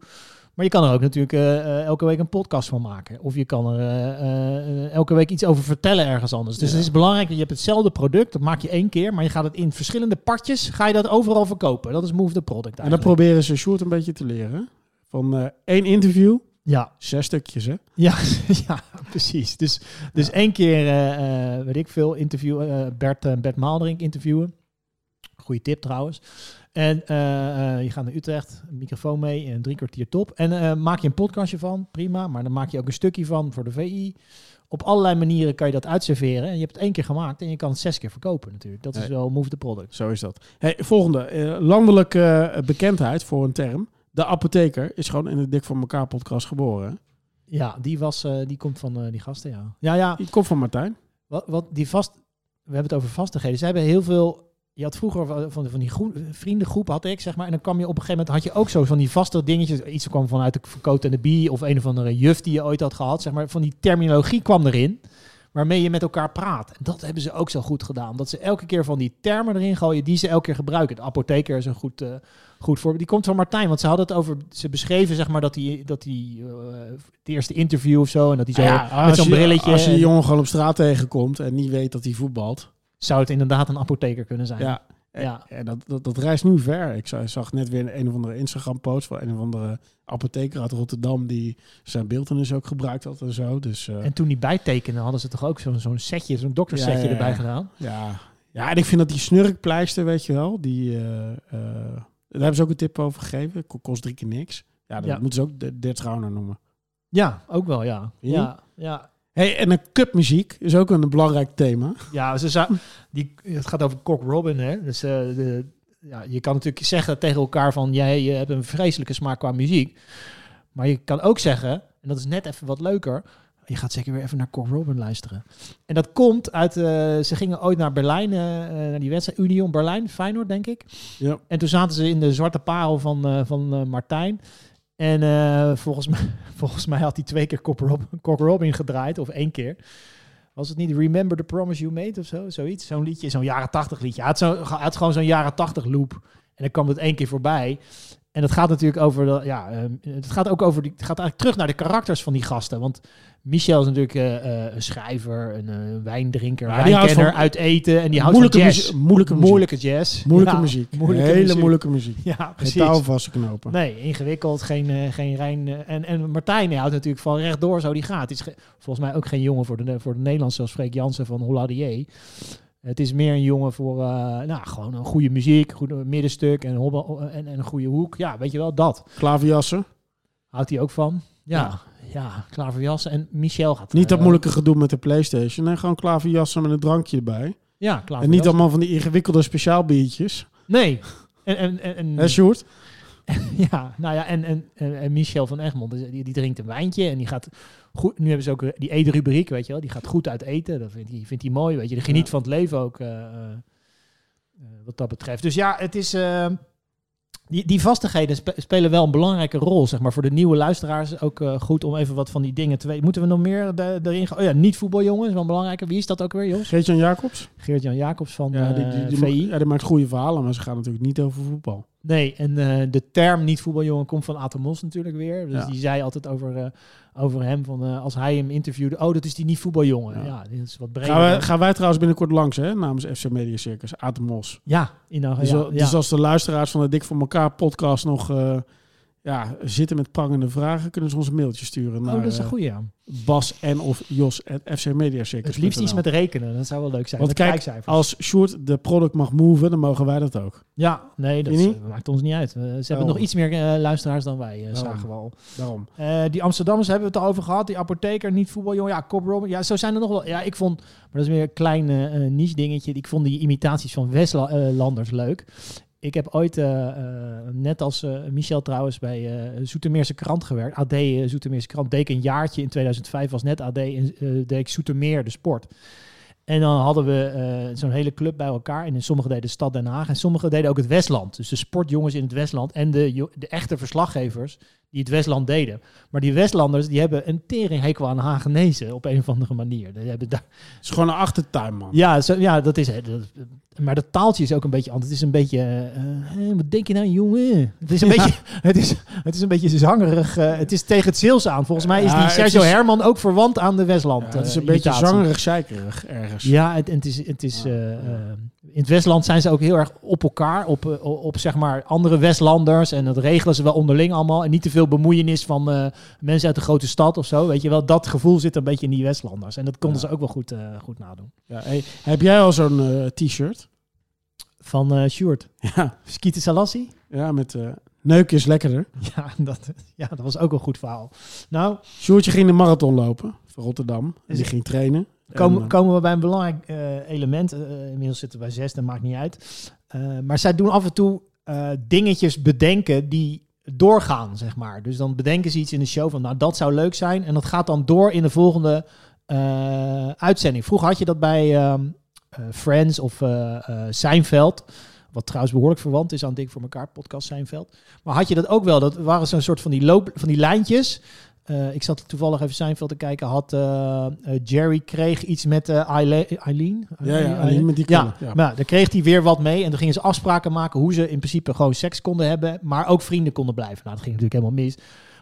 Maar je kan er ook natuurlijk eh, elke week een podcast van maken. Of je kan er eh, elke week iets over vertellen ergens anders. Dus Ja. het is belangrijk dat je hebt hetzelfde product. Dat maak je één keer. Maar je gaat het in verschillende partjes. Ga je dat overal verkopen. Dat is Move the Product En dan eigenlijk. proberen ze Sjoerd een beetje te leren. Van één interview, Ja, zes stukjes hè. ja, ja, precies. Dus, dus één keer, weet ik veel, interview, Bert, eh, Bert Maalderink interviewen. Goeie tip trouwens. En eh, eh, je gaat naar Utrecht, een microfoon mee en drie kwartier top. En eh, maak je een podcastje van, prima. Maar dan maak je ook een stukje van voor de VI. Op allerlei manieren kan je dat uitserveren. En je hebt het één keer gemaakt en je kan het zes keer verkopen natuurlijk. Dat is wel move the product. Zo is dat. Hey, volgende, landelijke bekendheid voor een term. De apotheker is gewoon in de Dik voor elkaar podcast geboren. hè? Ja, die, was, die komt van die gasten, ja. Ja, ja. Die komt van Martijn. Wat, wat die vast, we hebben het over vastigheden. Ze hebben heel veel. Je had vroeger van, van, die groe- vriendengroep had ik zeg maar, en dan kwam je op een gegeven moment had je ook zo van die vaste dingetjes. Iets kwam vanuit de Verkoot en de Bie of een of andere juf die je ooit had gehad, zeg maar. Van die terminologie kwam erin, waarmee je met elkaar praat. En dat hebben ze ook zo goed gedaan, dat ze elke keer van die termen erin gooien die ze elke keer gebruiken. De apotheker is een goed, eh, goed voorbeeld. Die komt van Martijn, want ze hadden het over, ze beschreven zeg maar dat die, dat die eh, het eerste interview of zo en dat hij zo Ja, met zo'n je- brilletje. Als je en- die jongen gewoon op straat tegenkomt en niet weet dat hij voetbalt. Zou het inderdaad een apotheker kunnen zijn. Ja. Ja. en dat, dat, dat reist nu ver. Ik zag, net weer een, een of andere Instagram-post van een of andere apotheker uit Rotterdam die zijn beeldenis ook gebruikt had en zo. Dus eh, En toen die bijtekenen hadden ze toch ook zo'n zo'n setje, zo'n doktersetje Ja, ja, ja. erbij gedaan. ja. ja, en ik vind dat die snurkpleister, weet je wel, die, eh, eh, daar hebben ze ook een tip over gegeven. Ko- Kost drie keer niks. Ja, dat moeten ze ook de Trauner noemen. Ja, ook wel, ja. Ja? Ja, ja. Hey, en een cupmuziek is ook een belangrijk thema. Ja, ze zou, die, het gaat over Cock Robin, hè. Dus eh, de, ja, je kan natuurlijk zeggen tegen elkaar van... jij je hebt een vreselijke smaak qua muziek. Maar je kan ook zeggen, en dat is net even wat leuker... je gaat zeker weer even naar Cock Robin luisteren. En dat komt uit... eh, ze gingen ooit naar Berlijn, eh, naar die wedstrijd Union Berlijn, Feyenoord, denk ik. Ja. En toen zaten ze in de zwarte parel van, van Martijn. En eh, volgens, mij, volgens mij had hij twee keer Cock, Rob, Cock Robin gedraaid, of één keer. Was het niet Remember the Promise You Made of zo? Zoiets. Zo'n liedje, zo'n jaren tachtig liedje. Hij had, zo, had gewoon zo'n jaren tachtig loop. En dan kwam het één keer voorbij. En het gaat natuurlijk over, de, ja, ehm, het gaat ook over, die, het gaat eigenlijk terug naar de karakters van die gasten. Want Michel is natuurlijk eh, eh, een schrijver, een eh, wijndrinker, Ja, wijnkenner, uit eten. En die houdt moeilijke van jazz. muziek- moeilijke muziek. moeilijke jazz. Moeilijke Ja, muziek. moeilijke Hele muziek. moeilijke muziek. Ja, Geen precies. touw vast te knopen. Nee, ingewikkeld, geen, geen rein. en, en Martijn houdt natuurlijk van rechtdoor zo die gaat. Het is ge- volgens mij ook geen jongen voor de, voor de Nederlandse, zoals Freek Jansen van Holladier. Het is meer een jongen voor uh, nou, gewoon een goede muziek, goed middenstuk en, hobbel, en, en een goede hoek. Ja, weet je wel, dat. Klaverjassen. Houdt hij ook van. Ja, ja, ja klaverjassen. En Michel gaat... Niet dat uh, moeilijke gedoe met de Playstation. Nee, gewoon klaverjassen met een drankje erbij. Ja, klaverjassen. En niet allemaal van die ingewikkelde speciaal biertjes. Nee. En, en, en, en Sjoerd? ja, nou ja, en, en, en, en Michel van Egmond, die, die drinkt een wijntje en die gaat goed. Nu hebben ze ook die eetrubriek, weet je wel, die gaat goed uit eten. Dat vindt hij, vindt hij mooi, weet je. Die geniet Ja. van het leven ook, uh, uh, wat dat betreft. Dus ja, het is. Uh, die, die vastigheden spe spelen wel een belangrijke rol, zeg maar, voor de nieuwe luisteraars. Ook uh, goed om even wat van die dingen te weten. Moeten we nog meer de, erin gaan? Oh ja, niet voetbaljongen is wel belangrijker. Wie is dat ook weer, Jos? Geert-Jan Jacobs? Geert-Jan Jacobs van ja, die, die, die, VI. Ja, die maakt goede verhalen, maar ze gaan natuurlijk niet over voetbal. Nee, en uh, de term niet voetbaljongen komt van Atemos natuurlijk weer. Dus Ja. die zei altijd over, uh, over hem, van, uh, als hij hem interviewde, oh, dat is die niet voetbaljongen. Ja, ja dit is wat breder. Gaan wij, gaan wij trouwens binnenkort langs, hè, namens FC Media Circus, Atemos. Ja, in dus, ja, dus als de luisteraars van de Dik voor elkaar podcast nog eh, ja, zitten met prangende vragen, kunnen ze ons een mailtje sturen naar Oh, dat is een eh, goeie, ja. Bas en of Jos at FC Media Circus. Het liefst iets met rekenen, dat zou wel leuk zijn. Want met kijk, als Sjoerd de product mag moven, dan mogen wij dat ook. Ja, nee, dat is- niet? maakt ons niet uit. Ze hebben nog iets meer eh, luisteraars dan wij, eh, zagen we al. Daarom. Eh, die Amsterdammers hebben we het al over gehad. Die apotheker, niet voetbaljongen. Ja, Cobb Robin. Ja, zo zijn er nog wel. Ja, ik vond, maar dat is weer een klein eh, eh, niche dingetje. Ik vond die imitaties van Westlanders leuk. Ik heb ooit, eh, eh, net als eh, Michel trouwens, bij Zoetermeerse Krant gewerkt. AD Zoetermeerse Krant. Deed een jaartje in 2005, was net AD eh, deed ik Zoetermeer, de sport. En dan hadden we zo'n hele club bij elkaar. En sommigen deden de stad Den Haag. En sommigen deden ook het Westland. Dus de sportjongens in het Westland. En de, de echte verslaggevers die het Westland deden. Maar die Westlanders die hebben een teringhekel aan Hagenezen op een of andere manier. Die hebben daar, Het is gewoon een achtertuin, man. ja, zo, ja, dat is het. Dat- Maar dat taaltje is ook een beetje anders. Het is een beetje... eh, wat denk je nou, jongen? Het is een, Ja. beetje, het is, het is een beetje zangerig. eh, het is tegen het Zeels aan. Volgens mij is die Sergio is- Herman ook verwant aan de Westland. Ja, het is een beetje zangerig, zeikerig ergens. Ja, het, het is, het is, in het Westland zijn ze ook heel erg op elkaar, op, eh, op zeg maar andere Westlanders. En dat regelen ze wel onderling allemaal. En niet te veel bemoeienis van eh, mensen uit de grote stad of zo. Weet je wel, dat gevoel zit een beetje in die Westlanders. En dat konden Ja. ze ook wel goed, eh, goed nadoen. Ja, hey, heb jij al zo'n t-shirt? Van eh Sjoerd. Ja, Skiete Salassi? ja met neuk is lekkerder. Ja dat, ja, dat was ook een goed verhaal. Nou, Sjoerdje ging de marathon lopen van Rotterdam. En die ging trainen. Komen, En, eh, komen we bij een belangrijk eh, element. Eh, inmiddels zitten we bij zes, dat maakt niet uit. Maar zij doen af en toe dingetjes bedenken die doorgaan, zeg maar. Dus dan bedenken ze iets in de show van, nou, dat zou leuk zijn. En dat gaat dan door in de volgende uitzending. Vroeger had je dat bij ehm, eh, Friends of Seinfeld. Wat trouwens behoorlijk verwant is aan Dik voor elkaar, podcast Seinfeld. Maar had je dat ook wel? Dat waren zo'n soort van die, loop, van die lijntjes. Eh, ik zat toevallig even Seinfeld te kijken. Had eh, eh, Jerry kreeg iets met eh, Eile- Eileen? Ja, ja, alleen met die Ja, ja. maar kreeg hij weer wat mee. En dan gingen ze afspraken maken hoe ze in principe gewoon seks konden hebben. Maar ook vrienden konden blijven. Nou, dat ging natuurlijk helemaal mis.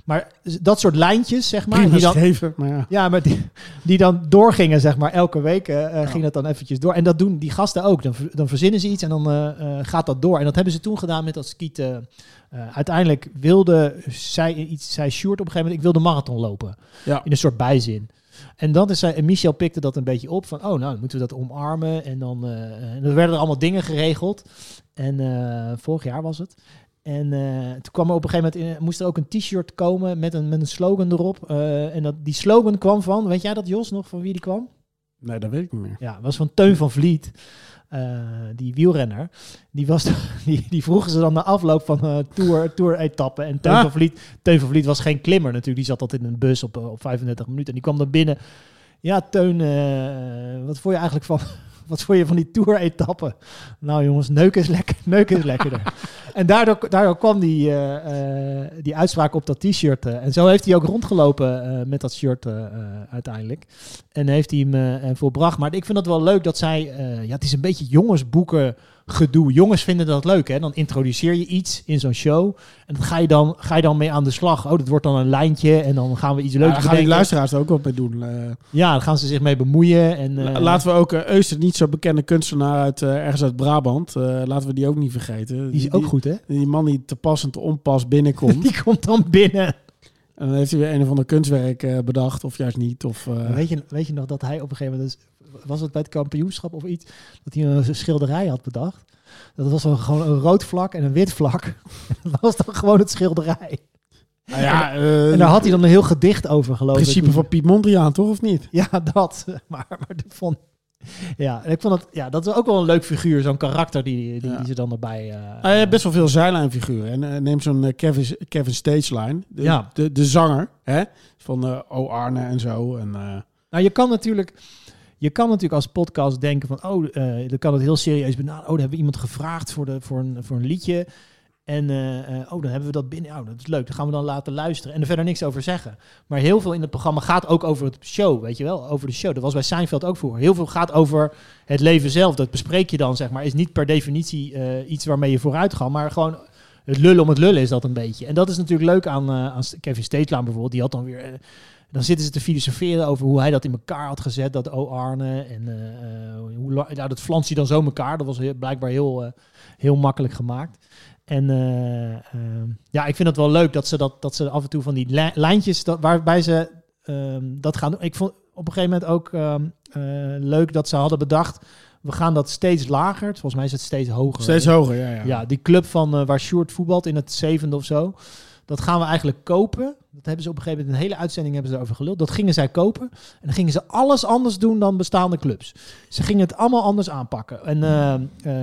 Maar dat soort lijntjes, zeg maar. prima Die dan, schreven, maar ja. ja, maar die, die dan doorgingen, zeg maar, elke week ging dat dan eventjes door. En dat doen die gasten ook. Dan, dan verzinnen ze iets en dan gaat dat door. En dat hebben ze toen gedaan met dat skieten. Eh, uiteindelijk wilde zij iets, zei Sjoerd op een gegeven moment, ik wil de marathon lopen. Ja. In een soort bijzin. En dan is zij, en Michel pikte dat een beetje op van, oh nou, dan moeten we dat omarmen. En dan, eh, en er werden er allemaal dingen geregeld. En eh, vorig jaar was het. En toen kwam er op een gegeven moment, in, moest er ook een t-shirt komen met een, met een slogan erop. En dat, die slogan kwam van, weet jij dat Jos nog, van wie die kwam? Nee, dat weet ik niet meer. Ja, was van Teun van Vliet. Eh, die wielrenner. Die, was, die, die vroegen ze dan na afloop van eh tour, tour-etappen. En Teun, Ah. van Vliet, Teun van Vliet was geen klimmer natuurlijk. Die zat altijd in een bus op, eh, op 35 minuten. En die kwam dan binnen. Ja, Teun, wat vond je eigenlijk van, wat vond je van die tour-etappe? Nou jongens, neuken is lekker, neuken is lekkerder. en daardoor, kwam die, eh, eh, die uitspraak op dat t-shirt. eh, en zo heeft hij ook rondgelopen met dat shirt uiteindelijk. En heeft hij hem volbracht. Maar ik vind het wel leuk dat zij... ja, het is een beetje jongensboeken gedoe. Jongens vinden dat leuk, hè? Dan introduceer je iets in zo'n show. En dan ga je dan, ga je dan mee aan de slag. Oh, dat wordt dan een lijntje. En dan gaan we iets Ja, leuks daar gaan die luisteraars er ook wat mee doen. Eh, Ja, dan gaan ze zich mee bemoeien. En, eh, laten we ook uh, Euster, niet zo bekende kunstenaar uit ergens uit Brabant, laten we die ook niet vergeten. Die is ook goed, hè? Die man die te pas en te onpas binnenkomt. Die komt dan binnen. en dan heeft hij weer een of ander kunstwerk bedacht, of juist niet. Of, weet, je, weet je nog dat hij op een gegeven moment... dus- was het bij het kampioenschap of iets? Dat hij een schilderij had bedacht. Dat was dan gewoon een rood vlak en een wit vlak. dat was dan gewoon het schilderij. nou ja, eh, En daar had hij dan een heel gedicht over, geloof ik. principe van Piet Mondriaan, toch? Of niet? Ja, dat. Maar, maar dat vond... Ja, ik vond het... Ja, dat is ook wel een leuk figuur. Zo'n karakter die, die, Ja. die ze dan erbij... eh, Hij heeft best wel veel zijlijnfiguren. En eh, neem zo'n Kevin, Kevin Stageline, de, Ja. de, de zanger hè? van O. Arne en zo. En, Nou, je kan natuurlijk... Je kan natuurlijk als podcast denken van... Oh, eh dan kan het heel serieus benaderen. Oh, dan hebben we iemand gevraagd voor, de, voor, een, voor een liedje. En eh, eh, oh, dan hebben we dat binnen. Oh, dat is leuk. Dan gaan we dan laten luisteren. En er verder niks over zeggen. Maar heel veel in het programma gaat ook over het show. Weet je wel? Over de show. Dat was bij Seinfeld ook voor. Heel veel gaat over het leven zelf. Dat bespreek je dan, zeg maar. Is niet per definitie iets waarmee je vooruit gaat. Maar gewoon het lullen om het lullen is dat een beetje. En dat is natuurlijk leuk aan, eh, aan Kevin Steetlaan bijvoorbeeld. Die had dan weer... eh, dan zitten ze te filosoferen over hoe hij dat in elkaar had gezet, dat O. Arne. En eh, hoe, nou, dat flans hij dan zo elkaar. Dat was blijkbaar heel, heel makkelijk gemaakt. En eh, ehm, ja, ik vind het wel leuk dat ze, dat, dat ze af en toe van die li- lijntjes, dat, waarbij ze ehm, dat gaan doen. Ik vond op een gegeven moment ook ehm, eh, leuk dat ze hadden bedacht, we gaan dat steeds lager. Volgens mij is het steeds hoger. steeds hoger, ja. ja. Ja, die club van eh, waar Sjoerd voetbalt in het zevende of zo. Dat gaan we eigenlijk kopen. Dat hebben ze op een gegeven moment, een hele uitzending hebben ze erover geluld. Dat gingen zij kopen. En dan gingen ze alles anders doen dan bestaande clubs. Ze gingen het allemaal anders aanpakken. En eh,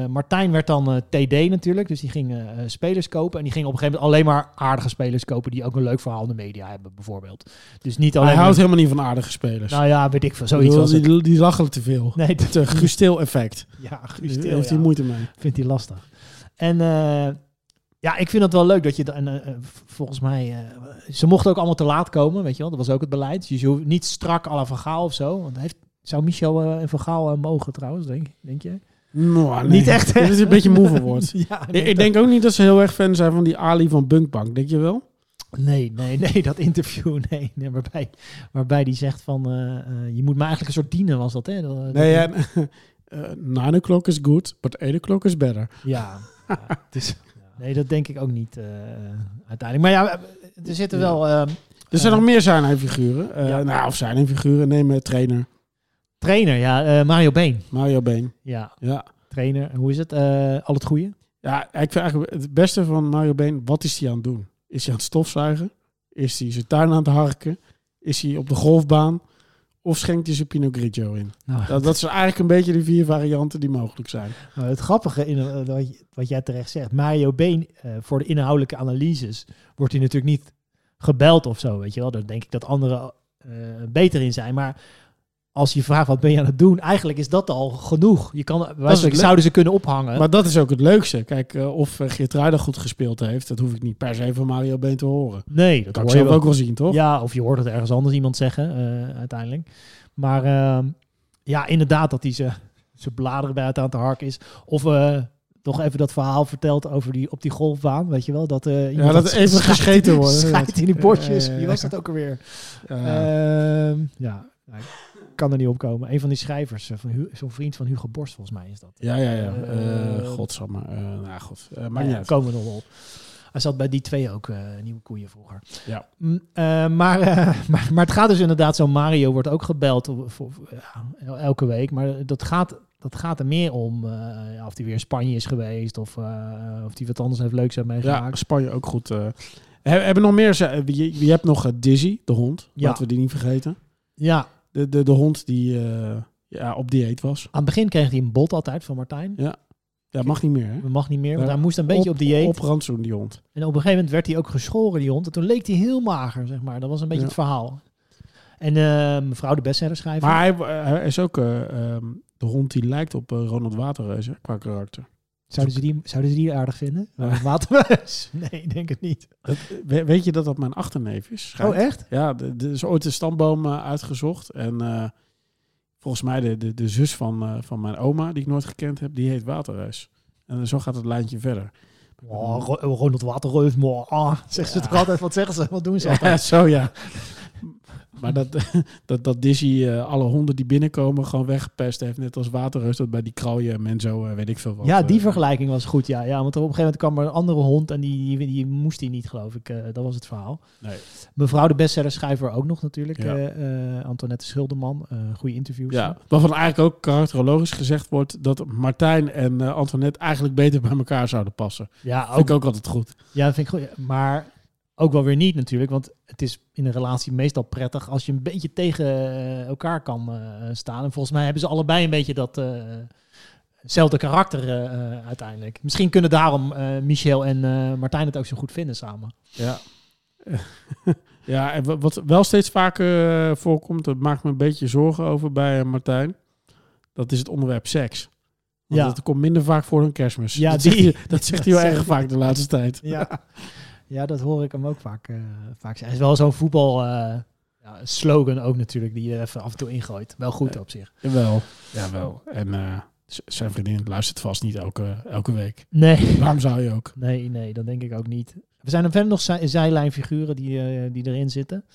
eh, Martijn werd dan eh, TD natuurlijk. Dus die ging spelers kopen. En die ging op een gegeven moment alleen maar aardige spelers kopen. Die ook een leuk verhaal in de media hebben bijvoorbeeld. Dus niet alleen Hij maar- houdt helemaal niet van aardige spelers. Nou ja, weet ik veel. Ik Zoiets bedoel, was die, die lachen te veel. Nee, dat Het Gusteel effect. ja, Daar Guus Til, heeft hij ja. moeite mee. vindt hij lastig. En ja, ik vind het wel leuk dat je... En, eh, eh, volgens mij... eh, ze mochten ook allemaal te laat komen, weet je wel. Dat was ook het beleid. Dus je hoeft niet strak à la Van Gaal of zo. Want heeft, zou Michel eh, en Van Gaal mogen trouwens, denk, denk je? Nou, nee. Niet echt? Dit is een beetje moe woord. ja, ik, ik denk ook niet dat ze heel erg fan zijn van die Ali van Bunkbank. Denk je wel? Nee, nee, nee, dat interview, nee. nee waarbij, waarbij die zegt van... je moet me eigenlijk een soort dienen, was dat, hè? Dat- dat- Nee, ja, eh, nine o'clock is good, but eight o'clock is better. Ja, ja, het is, nee, dat denk ik ook niet eh, uiteindelijk. Maar ja, er zitten wel... ehm, Er zijn eh, nog meer zijn figuren. Ja. Nou, of zijn figuren. Neem trainer. Trainer, ja. eh, Mario Been. Mario Been. Ja, Ja. trainer. Hoe is het? Eh, al het goede? Ja, ik vind eigenlijk het beste van Mario Been. Wat is hij aan het doen? Is hij aan het stofzuigen? Is hij zijn tuin aan het harken? Is hij op de golfbaan? Of schenkt hij zijn Pinot Grigio in? Nou, Dat, dat zijn eigenlijk een beetje de vier varianten die mogelijk zijn. nou, het grappige in eh, wat, wat jij terecht zegt. Mario Been, eh, voor de inhoudelijke analyses, wordt hij natuurlijk niet gebeld of zo, weet je wel. Daar denk ik dat anderen eh, beter in zijn. Maar als je vraagt wat ben je aan het doen, eigenlijk is dat al genoeg. Je kan, wij het zouden ze kunnen ophangen. Maar dat is ook het leukste. Kijk, eh, of uh, Geert Ruijden goed gespeeld heeft, dat hoef ik niet per se van Mario Been te horen. nee, dat Dat kan ik je zelf ook wel zien, toch? Ja, of je hoort het ergens anders iemand zeggen, eh, uiteindelijk. Maar ehm, ja, inderdaad dat hij ze, ze bladeren bij het aan te hark is. Of eh toch even dat verhaal vertelt over die, op die golfbaan, weet je wel? Dat, eh iemand dat even gescheten wordt. scheidt in die. Ja, ja, ja. Wie was dat ook alweer? Ja. Ehm, ja, kan er niet op komen. Een van die schrijvers, eh, van zo'n vriend van Hugo Borst volgens mij is dat. ja, ja, ja. Uh, Godsamme. Uh, nou, god. Uh, Maar ja, ja, komen we nog op. Hij zat bij die twee ook, eh, nieuwe koeien vroeger. Ja. Mm, maar, maar, maar het gaat dus inderdaad zo. Mario wordt ook gebeld voor, voor- ja, elke week. Maar dat gaat, dat gaat er meer om ja, of hij weer in Spanje is geweest. Of, of hij wat anders heeft leuks heeft ja, meegemaakt. Spanje ook goed. uh. He, hebben nog meer? Je, je hebt nog uh, Dizzy, de hond. Ja. Laten we die niet vergeten. Ja, De, de, de hond die uh, ja, op dieet was. aan het begin kreeg hij een bot altijd van Martijn. Ja, mag niet meer, hè? Dat mag niet meer, want Ja, hij moest een beetje op, dieet. Op rantsoen, die hond. En op een gegeven moment werd hij ook geschoren, die hond. En toen leek hij heel mager, zeg maar. Dat was een beetje Ja. het verhaal. En eh, mevrouw de bestsellerschrijver. Maar hij, hij is ook... uh, um, de hond die lijkt op eh, Ronald Waterreus hè, qua karakter. Zouden ze die, zouden ze die aardig vinden? Watermuis? Nee, ik denk het niet. We- weet je dat dat mijn achterneef is? Schijnt. Oh, echt? Ja, er is ooit een stamboom eh, uitgezocht. En eh, volgens mij de, de, de zus van, eh, van mijn oma, die ik nooit gekend heb, die heet Waterreus. En zo gaat het lijntje verder. Oh, Ro- Ronald Waterreus, maar zeggen ze Ja. toch altijd? Wat zeggen ze? Wat doen ze Ja, altijd? zo ja. Maar dat, dat, dat Dizzy eh, alle honden die binnenkomen gewoon weggepest heeft. Net als Waterreus dat bij die kraljen en zo, eh, weet ik veel wat. Ja, die eh, vergelijking was goed, ja. ja. Want op een gegeven moment kwam er een andere hond en die, die, die moest hij niet, geloof ik. Dat was het verhaal. Nee. Mevrouw de bestseller-schrijver ook nog natuurlijk. Ja. Antoinette Schilderman. goede interviews. Ja, waarvan eigenlijk ook karakterologisch gezegd wordt dat Martijn en Antoinette eigenlijk beter bij elkaar zouden passen. ja, Vind ook, ik ook altijd goed. ja, dat vind ik goed. Maar ook wel weer niet natuurlijk. Want het is in een relatie meestal prettig als je een beetje tegen eh, elkaar kan eh, staan. En volgens mij hebben ze allebei een beetje dat... eh, Hetzelfde karakter uiteindelijk. Misschien kunnen daarom Michel en Martijn het ook zo goed vinden samen. Ja. ja, en wa- wat wel steeds vaker voorkomt, dat maakt me een beetje zorgen over bij Martijn. Dat is het onderwerp seks. Want Ja. dat komt minder vaak voor dan kerstmis. Ja, dat, die- zegt hij, dat zegt hij wel erg vaak de laatste tijd. Ja, ja dat hoor ik hem ook vaak, eh, vaak zeggen. Hij is wel zo'n voetbal eh, ja, slogan ook natuurlijk, die je even af en toe ingooit. Wel goed op zich. Jawel. Jawel. En eh, zijn vriendin luistert vast niet elke, elke week. Nee. Waarom zou je ook? nee, nee, dat denk ik ook niet. Er zijn er verder nog zij- zijlijnfiguren die, die erin zitten.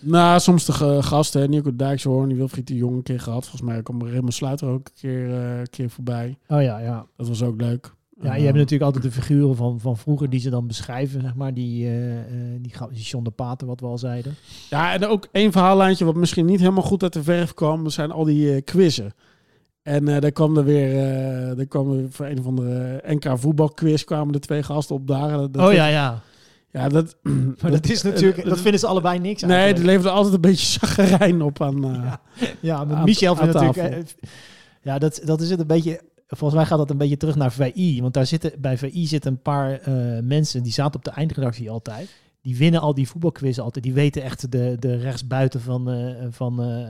Nou, soms de gasten, hè, Nico Dijkshoorn, die Wilfried de Jong een keer gehad. Volgens mij kwam Raymond Sluiter ook een keer, een keer voorbij. Oh ja, ja. Dat was ook leuk. Ja, je hebt natuurlijk altijd de figuren van, van vroeger die ze dan beschrijven, zeg maar. Die, eh eh, die, die John de Pater, wat we al zeiden. Ja, en ook één verhaallijntje wat misschien niet helemaal goed uit de verf kwam. Zijn al die eh, quizzen. En eh daar kwam er weer, eh daar kwam er voor een of andere NK voetbalquiz kwamen de twee gasten op dagen. Dat, oh ja, ja. Ja, dat, Maar dat is natuurlijk, dat vinden ze allebei niks Nee, eigenlijk. die leverde altijd een beetje zaggerijn op aan... Ja. Ja, met aan- Michel vindt natuurlijk... Ja, dat, dat is het een beetje... Volgens mij gaat dat een beetje terug naar VI. Want daar zitten, bij VI zitten een paar eh, mensen... die zaten op de eindredactie altijd. Die winnen al die voetbalquizzen altijd. Die weten echt de, de rechtsbuiten van, eh, van eh,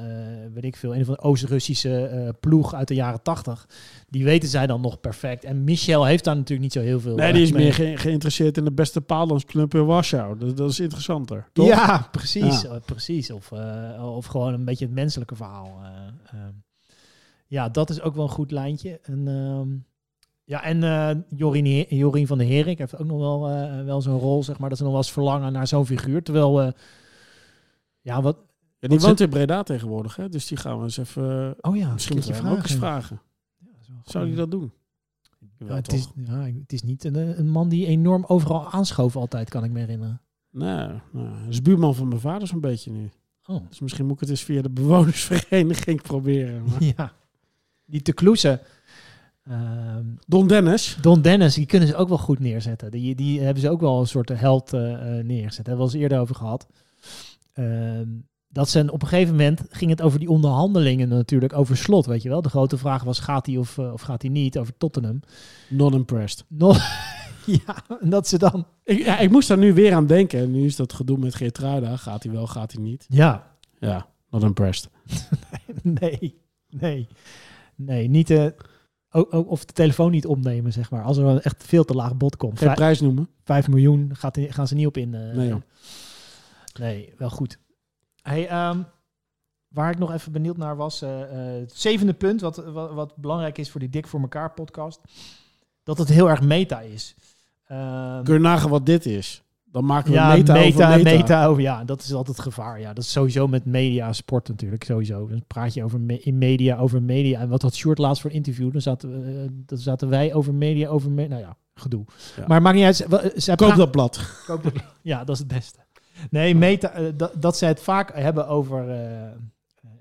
weet ik veel... een van de Oost-Russische ploeg uit de jaren tachtig. Die weten zij dan nog perfect. En Michel heeft daar natuurlijk niet zo heel veel... nee, die is mee. meer ge- geïnteresseerd in de beste paaldansclub in Warschau. Dat, dat is interessanter, toch? Ja, precies. Ja. precies. Of, of gewoon een beetje het menselijke verhaal. Ja, dat is ook wel een goed lijntje. En, ehm, ja, en eh, Jorien, Jorien van der Herik heeft ook nog wel, eh, wel zo'n rol, zeg maar. Dat ze nog wel eens verlangen naar zo'n figuur. Terwijl, eh, ja, wat... Ja, die Wat woont in Breda tegenwoordig, hè? dus die gaan we eens even... Oh ja, misschien moeten we hem ook eens vragen. Zou hij dat doen? Ja, het, is, ja, het is niet een, een man die enorm overal aanschoof altijd, kan ik me herinneren. Nee, nou, is buurman van mijn vader zo'n beetje nu. Oh. Dus misschien moet ik het eens via de bewonersvereniging proberen. maar- Ja. Die te kloesen. Ehm, Don Dennis. Don Dennis, die kunnen ze ook wel goed neerzetten. Die, die hebben ze ook wel een soort held eh, eh, neergezet. Daar hebben we het eerder over gehad. Ehm, dat ze op een gegeven moment ging het over die onderhandelingen natuurlijk over slot, weet je wel. De grote vraag was gaat hij of, of gaat hij niet over Tottenham. Not impressed. Nog, ja, en dat ze dan. Ik, ja, ik moest daar nu weer aan denken. Nu is dat gedoe met Geertruida. Gaat hij wel, gaat hij niet? Ja, Ja, not impressed. nee, nee, nee, niet. eh, ook, ook, of de telefoon niet opnemen, zeg maar. Als er echt veel te laag bod komt. Geen prijs noemen. vijf miljoen gaat, gaan ze niet op in. eh, Nee, joh. Nee, wel goed. Hey, ehm, waar ik nog even benieuwd naar was, eh, eh, het zevende punt, wat, wat, wat belangrijk is voor die Dik voor elkaar podcast, dat het heel erg meta is. Ehm, Kun je nagaan wat dit is? Dan maken we ja, meta, meta, over meta. meta over, ja, dat is altijd gevaar. Ja, dat is sowieso met media, sport natuurlijk, sowieso. Dan praat je over me- in media, over media. En wat had Short laatst voor een interview? Dan zaten, we, eh, dan zaten wij over media, over, me- nou ja, gedoe. Ja. Maar maakt niet uit. Wa- Zij Koop dat blad. Koop dat- ja, dat is het beste. Nee, meta, eh, dat, dat ze het vaak hebben over. eh,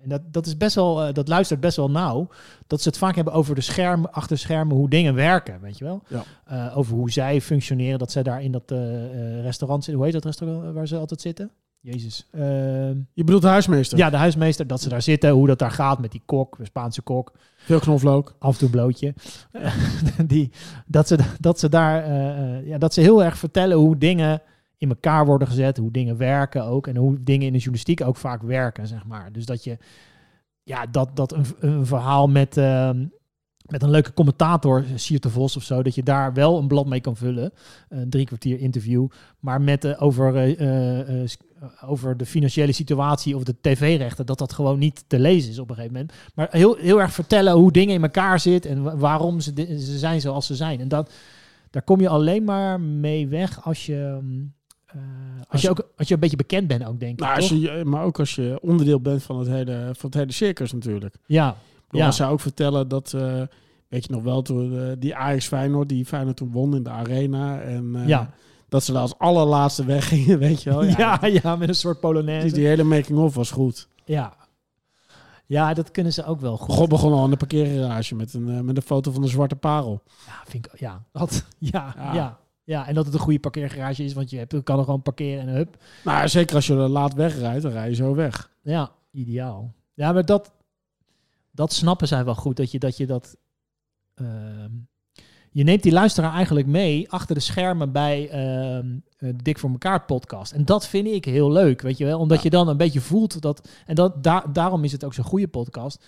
en dat, dat is best wel, eh, dat luistert best wel nauw. Dat ze het vaak hebben over de schermen, achter schermen, hoe dingen werken, weet je wel? Ja. Eh, over hoe zij functioneren, dat zij daar in dat eh, restaurant zitten. Hoe heet dat restaurant waar ze altijd zitten? Jezus. Ehm, Je bedoelt de huismeester. ja, de huismeester, dat ze daar zitten, hoe dat daar gaat met die kok, de Spaanse kok Veel knoflook. af en toe blootje. die, dat, ze, dat ze daar, ja, dat ze heel erg vertellen hoe dingen in elkaar worden gezet, hoe dingen werken ook en hoe dingen in de journalistiek ook vaak werken, zeg maar. Dus dat je, ja, dat, dat een, een verhaal met, ehm, met een leuke commentator, Siert de Vos of zo, dat je daar wel een blad mee kan vullen. Een drie kwartier interview. Maar met eh, over, eh, eh, over de financiële situatie of de tv-rechten, dat dat gewoon niet te lezen is op een gegeven moment. Maar heel, heel erg vertellen hoe dingen in elkaar zitten en wa- waarom ze, ze zijn zoals ze zijn. En dat, daar kom je alleen maar mee weg als je, mm, eh, als Als je, ook, als je een beetje bekend bent ook, denk ik. Nou, als je, maar ook als je onderdeel bent van het hele, van het hele circus natuurlijk. Ja, bedoel, Ja. Zij ook vertellen dat, eh, weet je nog wel, toen, eh, die Ajax Feyenoord, die Feyenoord toen won in de arena. En Ja. dat ze daar als allerlaatste weggingen, weet je wel. Ja, ja, ja, met een soort Polonaise. Die, die hele making-of was goed. Ja. ja, dat kunnen ze ook wel goed. God begon al in de parkeergarage met een, met een foto van de zwarte parel. Ja, vind ik, ja, dat, ja, Ja. ja. Ja. en dat het een goede parkeergarage is, want je hebt, kan er gewoon parkeren en hup. Nou, zeker als je er laat wegrijdt, dan rij je zo weg. Ja, ideaal. Ja, maar dat, dat snappen zij wel goed, dat je dat... Je, dat ehm, je neemt die luisteraar eigenlijk mee achter de schermen bij de Dik voor elkaar podcast. En dat vind ik heel leuk, weet je wel. Omdat Ja. je dan een beetje voelt dat... En dat, daar daarom is het ook zo'n goede podcast.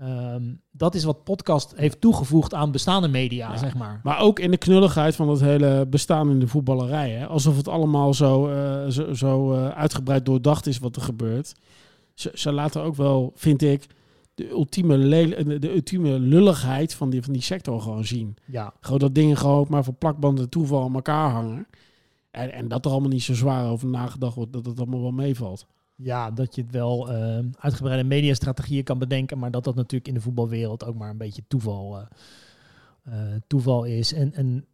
Ehm, dat is wat podcast heeft toegevoegd aan bestaande media, Ja. zeg maar. Maar ook in de knulligheid van het hele bestaan in de voetballerij. Hè? Alsof het allemaal zo, eh, zo, zo eh, uitgebreid doordacht is wat er gebeurt. Ze, ze laten ook wel, vind ik, de ultieme, de ultieme lulligheid van die, van die sector gewoon zien. Ja, Gewoon dat dingen gewoon maar voor plakbanden toeval aan elkaar hangen. En, en dat er allemaal niet zo zwaar over nagedacht wordt, dat het allemaal wel meevalt. Ja dat je het wel ehm, uitgebreide mediastrategieën kan bedenken, maar dat dat natuurlijk in de voetbalwereld ook maar een beetje toeval, eh, eh, toeval is. En, en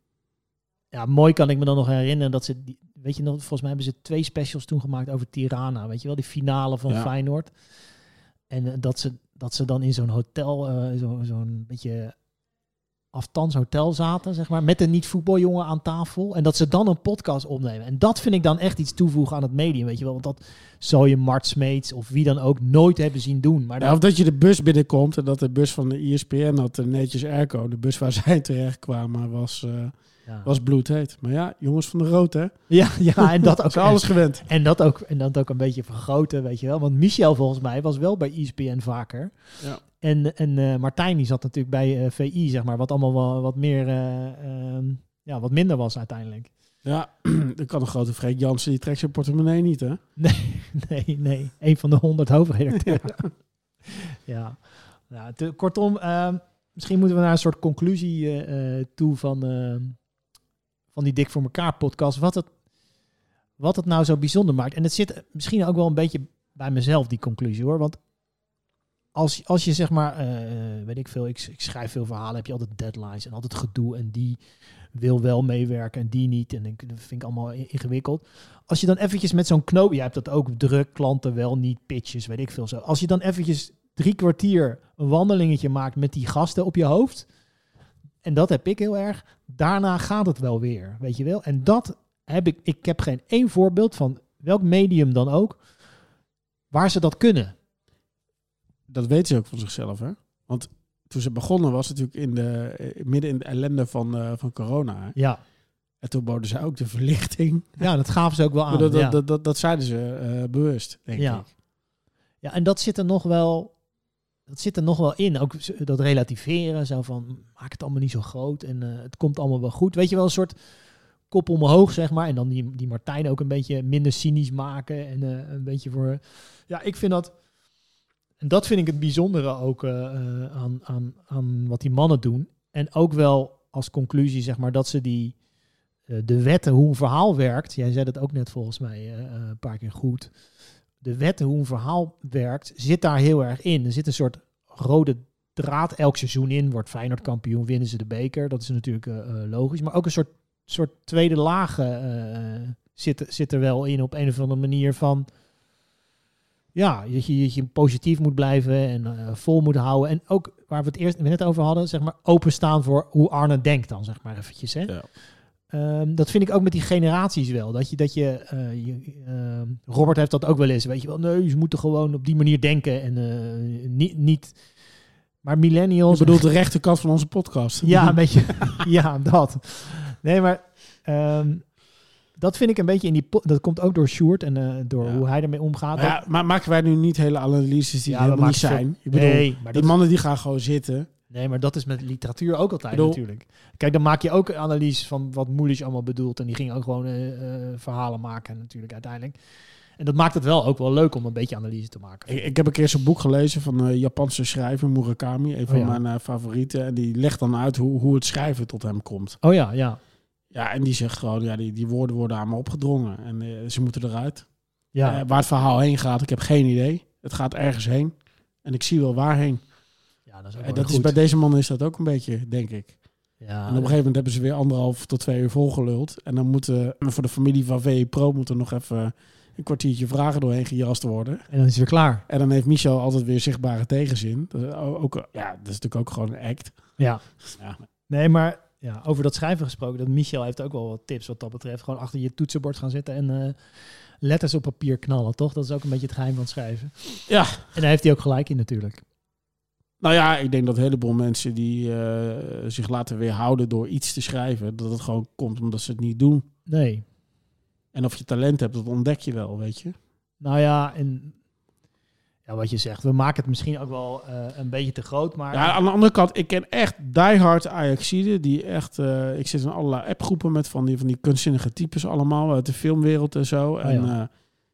ja, mooi kan ik me dan nog herinneren dat ze, die, weet je nog, volgens mij hebben ze twee specials toen gemaakt over Tirana, weet je wel, die finale van Ja. Feyenoord. En eh, dat, ze, dat ze dan in zo'n hotel, eh, zo, zo'n beetje aftans hotel zaten, zeg maar, met een niet-voetbaljongen aan tafel. En dat ze dan een podcast opnemen. En dat vind ik dan echt iets toevoegen aan het medium, weet je wel. Want dat zou je Mart Smeets of wie dan ook nooit hebben zien doen. Maar Ja, dat, of dat je de bus binnenkomt en dat de bus van de E ESPN had netjes airco. De bus waar zij terecht kwamen was, ja. was bloedheet. Maar ja, jongens van de rood hè. ja, ja, en dat ook. Ze alles gewend. En dat, ook, en dat ook een beetje vergroten, weet je wel. Want Michel volgens mij was wel bij E ESPN vaker. Ja. En, en eh, Martijn die zat natuurlijk bij eh, VI, zeg maar. Wat allemaal wel wat meer, eh, ehm, ja, wat minder was uiteindelijk. Ja, dan kan een grote Freek Jansen, die trekt zijn portemonnee niet hè. Nee, nee. Een van de honderd hoofdredacteuren. Ja. ja. te- kortom, ehm, misschien moeten we naar een soort conclusie toe van, ehm, van die Dik voor elkaar podcast. Wat het, wat het nou zo bijzonder maakt. En het zit misschien ook wel een beetje bij mezelf, die conclusie hoor. Want als, als je zeg maar, eh, weet ik veel, ik, ik schrijf veel verhalen, heb je altijd deadlines en altijd gedoe. En die wil wel meewerken en die niet. En dat vind ik allemaal ingewikkeld. Als je dan eventjes met zo'n knoop, je hebt dat ook druk, klanten wel niet, pitches, weet ik veel zo. Als je dan eventjes drie kwartier een wandelingetje maakt met die gasten op je hoofd. En dat heb ik heel erg. Daarna gaat het wel weer, weet je wel. En dat heb ik, ik heb geen één voorbeeld van welk medium dan ook, waar ze dat kunnen. Dat weten ze ook van zichzelf hè. Want toen ze begonnen was het natuurlijk in de, eh, midden in de ellende van, eh, van corona. Hè? Ja, En toen boden ze ook de verlichting. ja dat gaven ze ook wel aan. dat, ja. dat, dat, dat zeiden ze eh, bewust, denk Ja. ik. Ja, en dat zit er nog wel. Dat zit er nog wel in. Ook dat relativeren. Zo van maak het allemaal niet zo groot. En het komt allemaal wel goed. Weet je wel, een soort kop omhoog, zeg maar. En dan die, die Martijn ook een beetje minder cynisch maken. En een beetje voor. Ja, ik vind dat. En dat vind ik het bijzondere ook eh, eh, aan, aan, aan wat die mannen doen. En ook wel als conclusie, zeg maar, dat ze die. eh, de wetten, hoe een verhaal werkt. Jij zei dat ook net volgens mij eh, een paar keer goed de wetten hoe een verhaal werkt, zit daar heel erg in. Er zit een soort rode draad elk seizoen in. Wordt Feyenoord kampioen, winnen ze de beker. Dat is natuurlijk logisch. Maar ook een soort, soort tweede laag zit, zit er wel in op een of andere manier van... Ja, dat je, dat je positief moet blijven en eh, vol moet houden. En ook waar we het eerst net over hadden, zeg maar, openstaan voor hoe Arne denkt dan, zeg maar eventjes. Hè? Ja. Ehm, dat vind ik ook met die generaties wel. Dat je, dat je, eh, je ehm, Robert heeft dat ook wel eens, weet je wel. Nee, ze moeten gewoon op die manier denken en eh, niet, niet. Maar Je millennials. bedoelt de rechterkant van onze podcast. ja, een beetje. ja, dat. Nee, maar. ehm, dat vind ik een beetje in die... Dat komt ook door Sjoerd en eh, door Ja. hoe hij ermee omgaat. Maar, ja, maar maken wij nu niet hele analyses die helemaal niet zijn? Ik bedoel, nee, maar die mannen die gaan gewoon zitten. nee, maar dat is met literatuur ook altijd bedoel- natuurlijk. Kijk, dan maak je ook analyses van wat Moelisch allemaal bedoelt. En die ging ook gewoon eh, eh, verhalen maken natuurlijk uiteindelijk. En dat maakt het wel ook wel leuk om een beetje analyse te maken. Ik, ik heb een keer zo'n boek gelezen van een Japanse schrijver, Murakami. Een van Oh ja. mijn favorieten. En die legt dan uit hoe, hoe het schrijven tot hem komt. Oh ja, ja. Ja, en die zegt gewoon, ja, die, die woorden worden aan me opgedrongen. En eh, ze moeten eruit. ja. Eh, waar het verhaal heen gaat, ik heb geen idee. Het gaat ergens heen. En ik zie wel waarheen. ja, dat is ook En wel dat is bij deze man is dat ook een beetje, denk ik. Ja, En op een gegeven moment hebben ze weer anderhalf tot twee uur volgeluld. En dan moeten voor de familie van VE Pro moet er nog even een kwartiertje vragen doorheen gejast worden. en dan is het weer klaar. En dan heeft Michel altijd weer zichtbare tegenzin. Dat is ook, ja, dat is natuurlijk ook gewoon een act. Ja. Ja. Nee, maar ja, over dat schrijven gesproken, dat Michel heeft ook wel wat tips wat dat betreft. Gewoon achter je toetsenbord gaan zitten en eh, letters op papier knallen, toch? Dat is ook een beetje het geheim van het schrijven. Ja. En daar heeft hij ook gelijk in natuurlijk. Nou ja, ik denk dat een heleboel mensen die eh, zich laten weerhouden door iets te schrijven, dat het gewoon komt omdat ze het niet doen. Nee. En of je talent hebt, dat ontdek je wel, weet je. Nou ja, en ja, wat je zegt, we maken het misschien ook wel eh, een beetje te groot, maar Ja, aan de andere kant, ik ken echt diehard Ajaxiden die echt... eh, ik zit in allerlei appgroepen met van die, van die kunstzinnige types allemaal uit de filmwereld en zo. en ja. eh,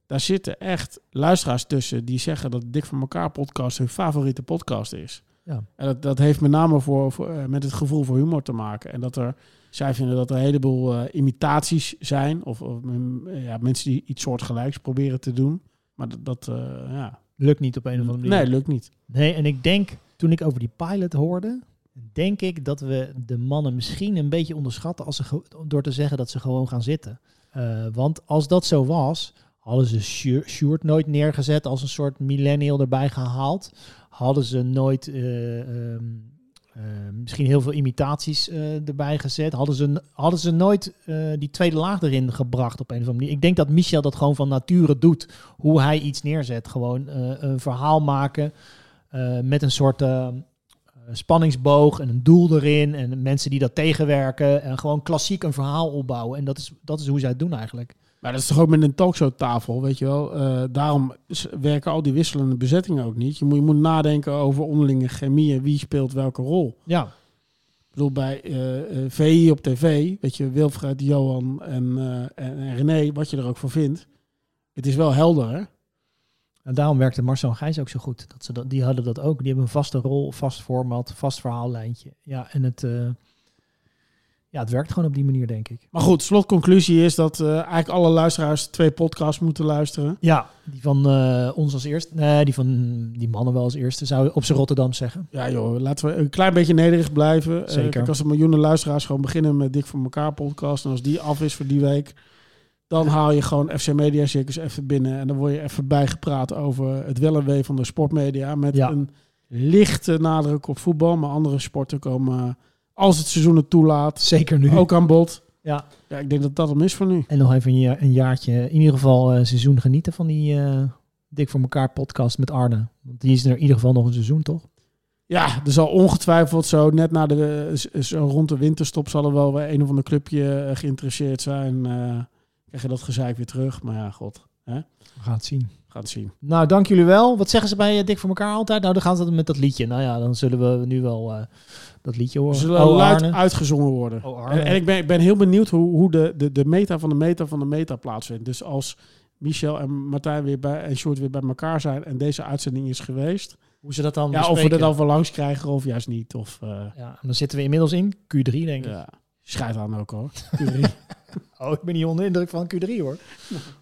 daar zitten echt luisteraars tussen die zeggen dat Dik van elkaar podcast hun favoriete podcast is. Ja. En dat, dat heeft met name voor, voor, eh, met het gevoel voor humor te maken. En dat er, zij vinden dat er een heleboel eh, imitaties zijn. Of, of mm, ja, mensen die iets soortgelijks proberen te doen. Maar dat, dat eh, ja. Lukt niet op een of andere manier. Nee, lukt niet. Nee, en ik denk, toen ik over die pilot hoorde, denk ik dat we de mannen misschien een beetje onderschatten als ze door te zeggen dat ze gewoon gaan zitten. Eh, want als dat zo was, hadden ze Sjoerd nooit neergezet als een soort millennial erbij gehaald. Hadden ze nooit eh, ehm, eh, misschien heel veel imitaties eh, erbij gezet. Hadden ze, hadden ze nooit eh, die tweede laag erin gebracht op een of andere manier. Ik denk dat Michel dat gewoon van nature doet. Hoe hij iets neerzet. Gewoon een verhaal maken met een soort spanningsboog en een doel erin. En mensen die dat tegenwerken. En gewoon klassiek een verhaal opbouwen. En dat is, dat is hoe zij het doen eigenlijk. Maar dat is toch ook met een talkshowtafel, weet je wel. Eh, daarom werken al die wisselende bezettingen ook niet. Je moet, je moet nadenken over onderlinge chemie en wie speelt welke rol. Ja, Ik bedoel, bij eh, eh, VI op tv, weet je, Wilfred, Johan en, eh, en, en René, wat je er ook voor vindt. Het is wel helder, hè? en daarom werkte Marcel en Gijs ook zo goed. Dat ze dat, die hadden dat ook. Die hebben een vaste rol, vast format, vast verhaallijntje. Ja, en het, ja, het werkt gewoon op die manier, denk ik. Maar goed, slotconclusie is dat eh, eigenlijk alle luisteraars twee podcasts moeten luisteren. Ja, die van eh, ons als eerste. Nee, die van die mannen wel als eerste, zou je op zijn Rotterdam zeggen. Ja joh, laten we een klein beetje nederig blijven. Eh, Zeker. kijk, als er miljoenen luisteraars gewoon beginnen met Dik voor elkaar podcast. En als die af is voor die week, dan haal je gewoon FC Media Circus even binnen. En dan word je even bijgepraat over het wel en wee van de sportmedia. Met Ja. een lichte nadruk op voetbal. Maar andere sporten komen, als het seizoen het toelaat, Zeker nu. ook aan bod. Ja. Ja, ik denk dat dat hem is voor nu. En nog even een, een jaartje, in ieder geval een seizoen genieten van die eh, Dik voor elkaar podcast met Arne. Want die is er in ieder geval nog een seizoen, toch? Ja, er zal ongetwijfeld zo net na de zo rond de winterstop zal er wel weer een of ander clubje eh, geïnteresseerd zijn. Eh krijg je dat gezeik weer terug. Maar ja, god, hè? We gaan het zien. we gaan het zien. Nou, dank jullie wel. Wat zeggen ze bij Dik voor elkaar altijd? Nou, dan gaan ze met dat liedje. Nou ja, dan zullen we nu wel dat liedje horen. zullen Oh, luid Arne. uitgezongen worden. Oh, Arne. En, en ik, ben, ik ben heel benieuwd hoe, hoe de, de, de meta van de meta van de meta plaatsvindt. Dus als Michel en Martijn weer bij, en Sjoerd weer bij elkaar zijn en deze uitzending is geweest. Hoe ze dat dan Ja, of we er dan van langs krijgen of juist niet. Of, eh, Ja, dan zitten we inmiddels in Q3, denk ik. ja, schijt aan ook hoor. Oh, ik ben niet onder de indruk van Q3, hoor.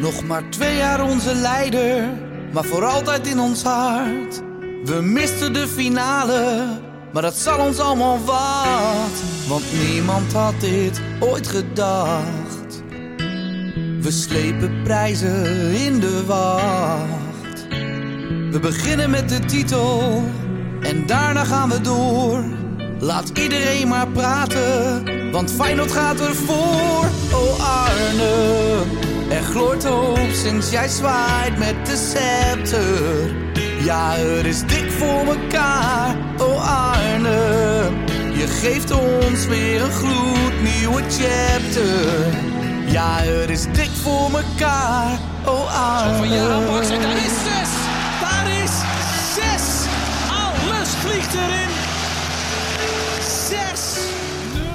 Nog maar twee jaar onze leider, maar voor altijd in ons hart. We misten de finale, maar dat zal ons allemaal wat. Want niemand had dit ooit gedacht. We slepen prijzen in de wacht. We beginnen met de titel en daarna gaan we door. Laat iedereen maar praten, want Feyenoord gaat ervoor. Oh Arne, er gloort hoop sinds jij zwaait met de scepter. Ja, er is dik voor mekaar, oh Arne. Je geeft ons weer een gloednieuwe chapter. Ja, er is dik voor mekaar, oh Arne. Van je aanpakt en daar is zes. Daar is zes. Alles vliegt erin. Zes.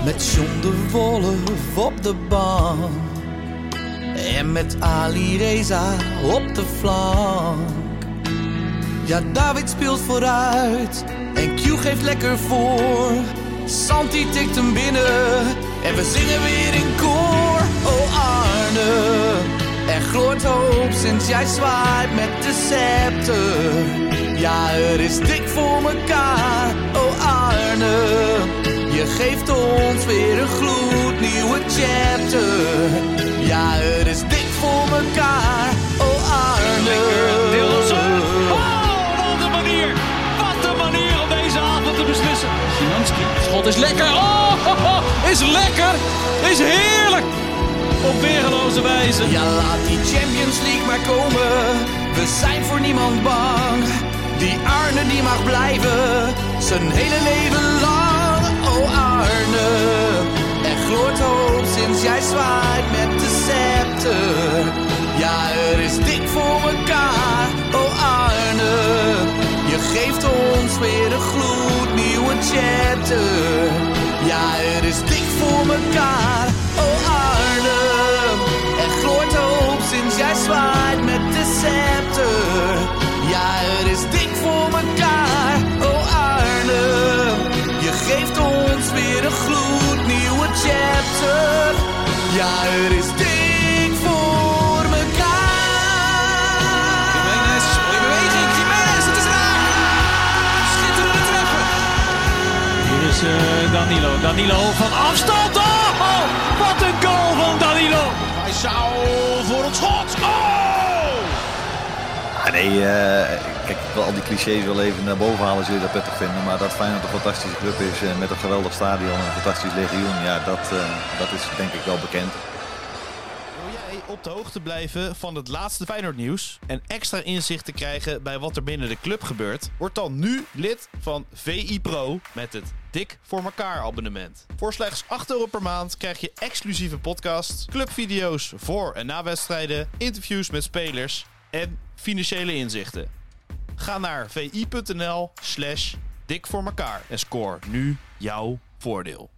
Met John de Wolf op de bank. En met Ali Reza op de flank. Ja, David speelt vooruit. En Q geeft lekker voor. Santi tikt hem binnen. En we zingen weer in koor. Oh Arne. Er gloort hoop sinds jij zwaait met de scepter. Ja, er is dik voor mekaar. Oh Arne. Je geeft ons weer een gloednieuwe chapter. Ja, er is dik voor mekaar. Oh Arne. Dillerson. Oh, wat een manier. Wat een manier om deze avond te beslissen. Szymanski. Schot is lekker. Oh, ho, ho, is lekker. Is heerlijk. Op weergeloze wijze. Ja, laat die Champions League maar komen. We zijn voor niemand bang. Die Arne die mag blijven. Zijn hele leven lang. Arne. Er gloort hoop sinds jij zwaait met de scepter. Ja, er is dik voor mekaar. Oh Arne. Je geeft ons weer een gloednieuwe chapter. Ja, er is dik voor mekaar. Oh Arne. Er gloort hoop sinds jij zwaait met de scepter. Ja, er is dik voor mekaar. Weer een gloednieuwe chapter. Ja, er is dik voor mekaar. Jiménez, mooie beweging. Jiménez, het is raak. Schitterende treffer. Hier is eh, Danilo. Danilo van afstand. Oh, oh, wat een goal van Danilo. Hij zou voor het schot. Oh! Ah, nee, eh, kijk, ik wil al die clichés wel even naar boven halen, zul je dat prettig vinden. Maar dat Feyenoord een fantastische club is eh, met een geweldig stadion en een fantastisch legioen, ja, dat, eh, dat is denk ik wel bekend. Wil jij op de hoogte blijven van het laatste Feyenoord nieuws en extra inzicht te krijgen bij wat er binnen de club gebeurt? Word dan nu lid van VI Pro met het Dik voor elkaar abonnement. Voor slechts 8 euro per maand krijg je exclusieve podcasts, clubvideo's voor en na wedstrijden, interviews met spelers en financiële inzichten. Ga naar vi.nl slash dik voor elkaar en score nu jouw voordeel.